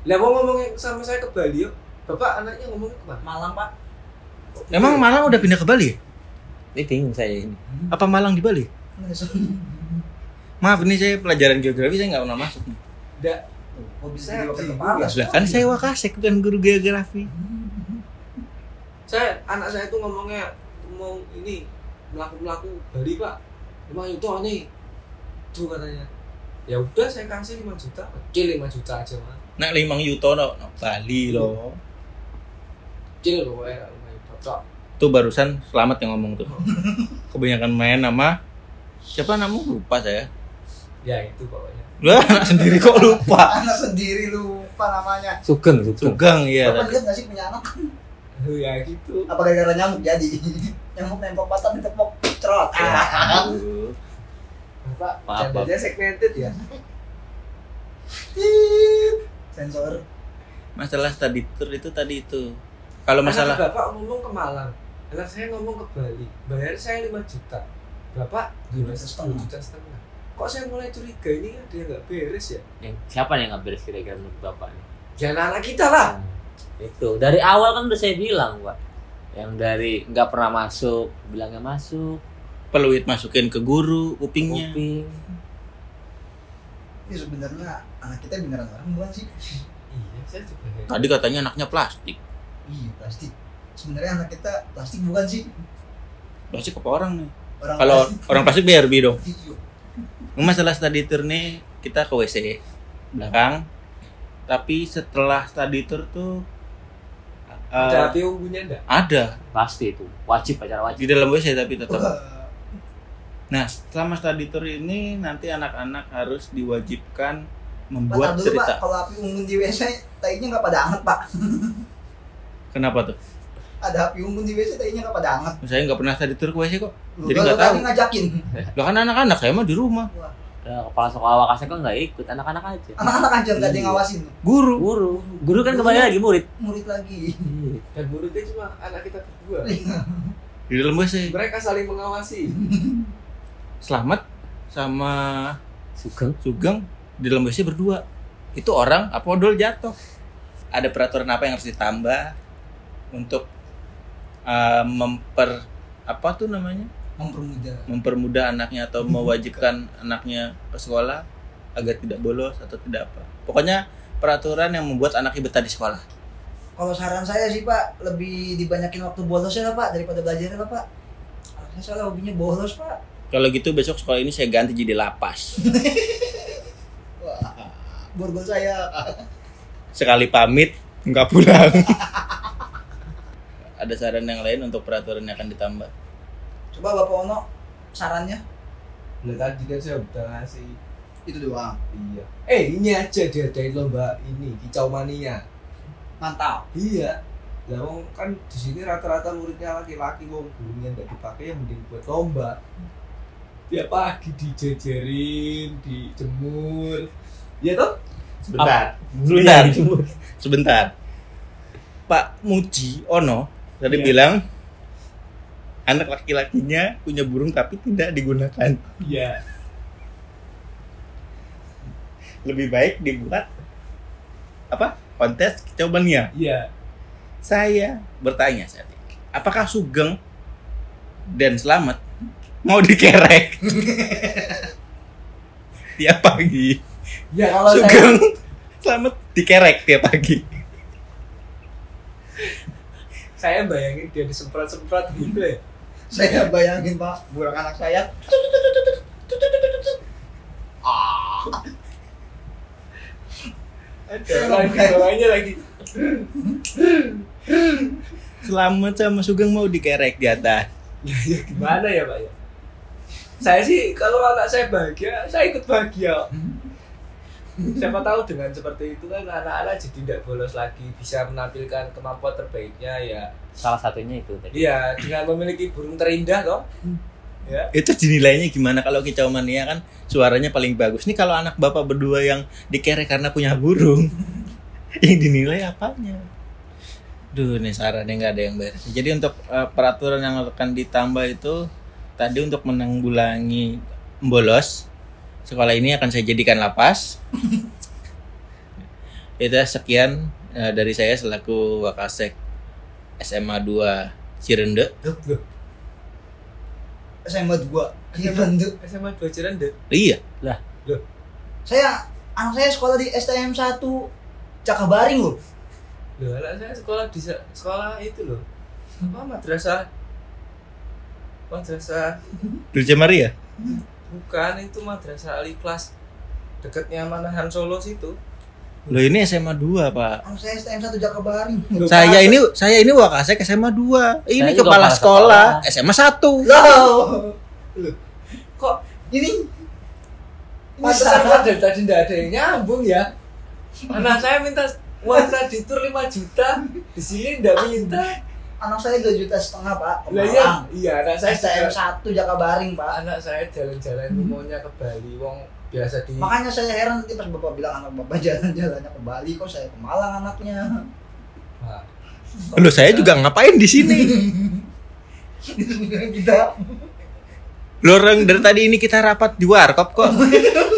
Speaker 3: Lah mau ngomongin sama saya ke Bali yuk. Bapak anaknya ngomongin ke mana?
Speaker 1: Malang pak.
Speaker 4: Emang Malang udah pindah ke Bali? ya?
Speaker 5: Ini bingung saya ini.
Speaker 4: Apa Malang di Bali? Maaf ini saya pelajaran geografi saya nggak pernah masuk.
Speaker 3: Nggak.
Speaker 1: Kok bisa
Speaker 3: ya.
Speaker 4: Lah kan saya wakasek bukan guru geografi.
Speaker 3: Saya anak saya tuh ngomongnya mau ini melaku-melaku Bali pak. 5 juta nih. Tuh katanya. Ya udah saya kasih 5 juta. Kecil 5 juta aja mah.
Speaker 4: Nak limang yuto no, no, Bali loh.
Speaker 3: Kecil loh pokoknya 5 juta. Cok.
Speaker 4: Tuh barusan selamat yang ngomong tuh. Kebanyakan main sama siapa namu lupa saya.
Speaker 3: Ya itu pokoknya.
Speaker 4: Lah anak sendiri kok lupa.
Speaker 1: Anak sendiri lupa namanya.
Speaker 5: Sugeng, Sugeng.
Speaker 4: Sugang iya.
Speaker 1: Bapak lihat nggak sih punya anak?
Speaker 3: ya gitu.
Speaker 1: Apa gara-gara nyamuk jadi? nyamuk nempok batang ditepok cerot. Ah.
Speaker 5: Aduh.
Speaker 3: Bapak
Speaker 5: Maaf,
Speaker 3: candanya segmented ya.
Speaker 1: Sensor.
Speaker 4: Masalah study tour itu tadi itu. Kalau masalah
Speaker 3: Anak bapak ngomong ke Malang. Anak saya ngomong ke Bali. Bayar saya 5 juta. Bapak
Speaker 1: Dua
Speaker 3: gimana
Speaker 1: juta
Speaker 3: setengah juta setengah. Kok saya mulai curiga ini ada yang nggak beres ya?
Speaker 5: Yang siapa yang nggak beres kira-kira menurut Bapak nih?
Speaker 3: Ya anak kita lah.
Speaker 5: Nah, itu dari awal kan udah saya bilang, Pak. Yang dari nggak pernah masuk, bilangnya masuk,
Speaker 4: peluit masukin ke guru kupingnya.
Speaker 5: kuping.
Speaker 1: Ini sebenarnya anak kita beneran orang bukan sih?
Speaker 3: Iya, saya juga.
Speaker 4: Tadi katanya anaknya plastik.
Speaker 1: Iya plastik. Sebenarnya anak kita plastik bukan sih?
Speaker 4: Plastik apa orang nih?
Speaker 1: Orang
Speaker 4: Kalau
Speaker 1: plastik.
Speaker 4: orang plastik BRB dong.
Speaker 1: Iya.
Speaker 4: Masalah study tour nih kita ke WC belakang. Tapi setelah study tour tuh eh,
Speaker 3: Ada api unggunya enggak?
Speaker 4: ada
Speaker 5: Pasti itu. Wajib acara wajib.
Speaker 4: di dalam WC tapi tetap. Nah, selama study tour ini nanti anak-anak harus diwajibkan membuat
Speaker 1: dulu
Speaker 4: cerita.
Speaker 1: pak, kalau api unggun di WC, tainya nggak pada anget pak.
Speaker 4: Kenapa tuh?
Speaker 1: Ada api unggun di WC, tainya nggak pada anget.
Speaker 4: Saya nggak pernah study tour ke WC kok.
Speaker 1: Lu
Speaker 4: Jadi nggak tahu.
Speaker 1: ngajakin.
Speaker 4: Lo kan anak-anak saya mah di rumah.
Speaker 1: Wah,
Speaker 5: Ya, kepala sekolah wakasnya kan nggak ikut, anak-anak aja.
Speaker 1: Anak-anak aja nggak ada yang
Speaker 4: Iya.
Speaker 1: ngawasin.
Speaker 4: Guru.
Speaker 5: Guru, guru kan kembali lagi murid.
Speaker 1: Murid lagi.
Speaker 3: Dan muridnya cuma anak kita berdua.
Speaker 4: Di dalam WC.
Speaker 3: Mereka saling mengawasi.
Speaker 4: Selamat sama
Speaker 5: Sugeng.
Speaker 4: Sugeng di dalam WC berdua. Itu orang apa odol jatuh. Ada peraturan apa yang harus ditambah untuk uh, memper apa tuh namanya?
Speaker 1: Mempermudah.
Speaker 4: mempermudah anaknya atau mewajibkan anaknya ke sekolah agar tidak bolos atau tidak apa. Pokoknya peraturan yang membuat anaknya betah di sekolah.
Speaker 1: Kalau saran saya sih pak, lebih dibanyakin waktu bolosnya lah pak daripada belajarnya lah pak. Anaknya soalnya hobinya bolos pak.
Speaker 4: Kalau gitu besok sekolah ini saya ganti jadi lapas.
Speaker 1: Wah, borgol saya.
Speaker 4: Sekali pamit nggak pulang. Ada saran yang lain untuk peraturan yang akan ditambah?
Speaker 1: Coba bapak Ono sarannya
Speaker 3: Nah tadi kan saya udah ngasih
Speaker 1: itu doang.
Speaker 3: Iya. Eh ini aja diadain lomba ini kicau mania.
Speaker 1: Mantap.
Speaker 3: Iya. Lah wong kan di sini rata-rata muridnya laki-laki wong gurunya nggak dipakai yang mending buat lomba. Tiap pagi dijejerin, dijemur. Ya toh?
Speaker 4: Sebentar. Sebentar. Sebentar. Pak Muji Ono tadi
Speaker 3: Iya.
Speaker 4: bilang anak laki-lakinya punya burung tapi tidak digunakan.
Speaker 3: Iya.
Speaker 4: Lebih baik dibuat apa? Kontes mania.
Speaker 3: Iya.
Speaker 4: Saya bertanya saat ini, apakah Sugeng dan Selamat mau dikerek tiap pagi?
Speaker 3: Ya kalau saya
Speaker 4: Sugeng Selamat dikerek tiap pagi.
Speaker 3: saya bayangin dia disemprot-semprot gitu ya.
Speaker 1: Saya bayangin pak, burung anak saya. Ah,
Speaker 3: Ada lagi bawahnya lagi.
Speaker 4: Selamat sama Sugeng mau dikerek di atas.
Speaker 3: Ya, ya gimana ya pak ya? Saya sih kalau anak saya bahagia, saya ikut bahagia. Siapa tahu dengan seperti itu kan anak-anak jadi tidak bolos lagi, bisa menampilkan kemampuan terbaiknya ya.
Speaker 5: Salah satunya itu tadi.
Speaker 3: Iya, dengan memiliki burung terindah toh. Ya.
Speaker 4: Itu dinilainya gimana kalau kicau mania kan suaranya paling bagus. Nih kalau anak bapak berdua yang dikerek karena punya burung, yang dinilai apanya? Duh, nih sarannya nggak ada yang beres. Jadi untuk eh, peraturan yang akan ditambah itu tadi untuk menanggulangi bolos, sekolah ini akan saya jadikan lapas. itu sekian eh, dari saya selaku Wakasek SMA 2 Cirende.
Speaker 1: SMA dua. Iya bantu.
Speaker 3: SMA dua Cirende.
Speaker 4: Iya,
Speaker 1: Saya anak saya sekolah di STM 1 Cakabaring loh.
Speaker 3: Loh, anak saya sekolah di se- sekolah itu loh. Apa madrasah? Madrasah
Speaker 4: Dulce Maria.
Speaker 3: bukan itu madrasah al ikhlas dekatnya Manahan Solo situ.
Speaker 4: Loh ini SMA 2, Pak.
Speaker 1: Anak saya STM 1 Jakabaring.
Speaker 4: Saya ini saya ini Wakasek SMA 2. Ini
Speaker 5: Saya
Speaker 4: kepala
Speaker 5: kepala
Speaker 4: sekolah SMA 1.
Speaker 1: Loh.
Speaker 3: Kok
Speaker 1: Ini
Speaker 3: pantesan kok dari tadi tidak ada yang nyambung ya? Anak saya minta uang kreditur 5 juta, di sini tidak minta.
Speaker 1: Anak saya 2 juta setengah pak.
Speaker 3: Lah iya, iya anak saya
Speaker 1: STM 1 Jakabaring pak.
Speaker 3: anak saya jalan-jalan itu maunya ke Bali, wong biasa di
Speaker 1: Makanya saya heran nanti pas bapak bilang anak bapak jalan-jalannya ke Bali kok saya ke Malang anaknya.
Speaker 4: Loh saya juga ngapain di sini?
Speaker 1: kita
Speaker 4: Loh orang dari tadi ini kita rapat di warkop kok.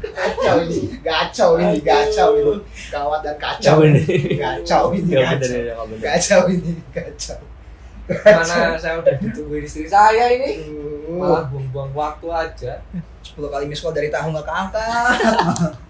Speaker 1: kacau ini, gacau ini, gacau ini, gawat dan kacau
Speaker 5: ini.
Speaker 1: Gacau ini,
Speaker 5: bener.
Speaker 1: Kacau ini, kacau.
Speaker 3: mana saya udah ditunggu istri saya ini
Speaker 1: Uh,
Speaker 3: malah buang-buang waktu aja
Speaker 1: 10 kali miss call dari tahu nggak keangkat.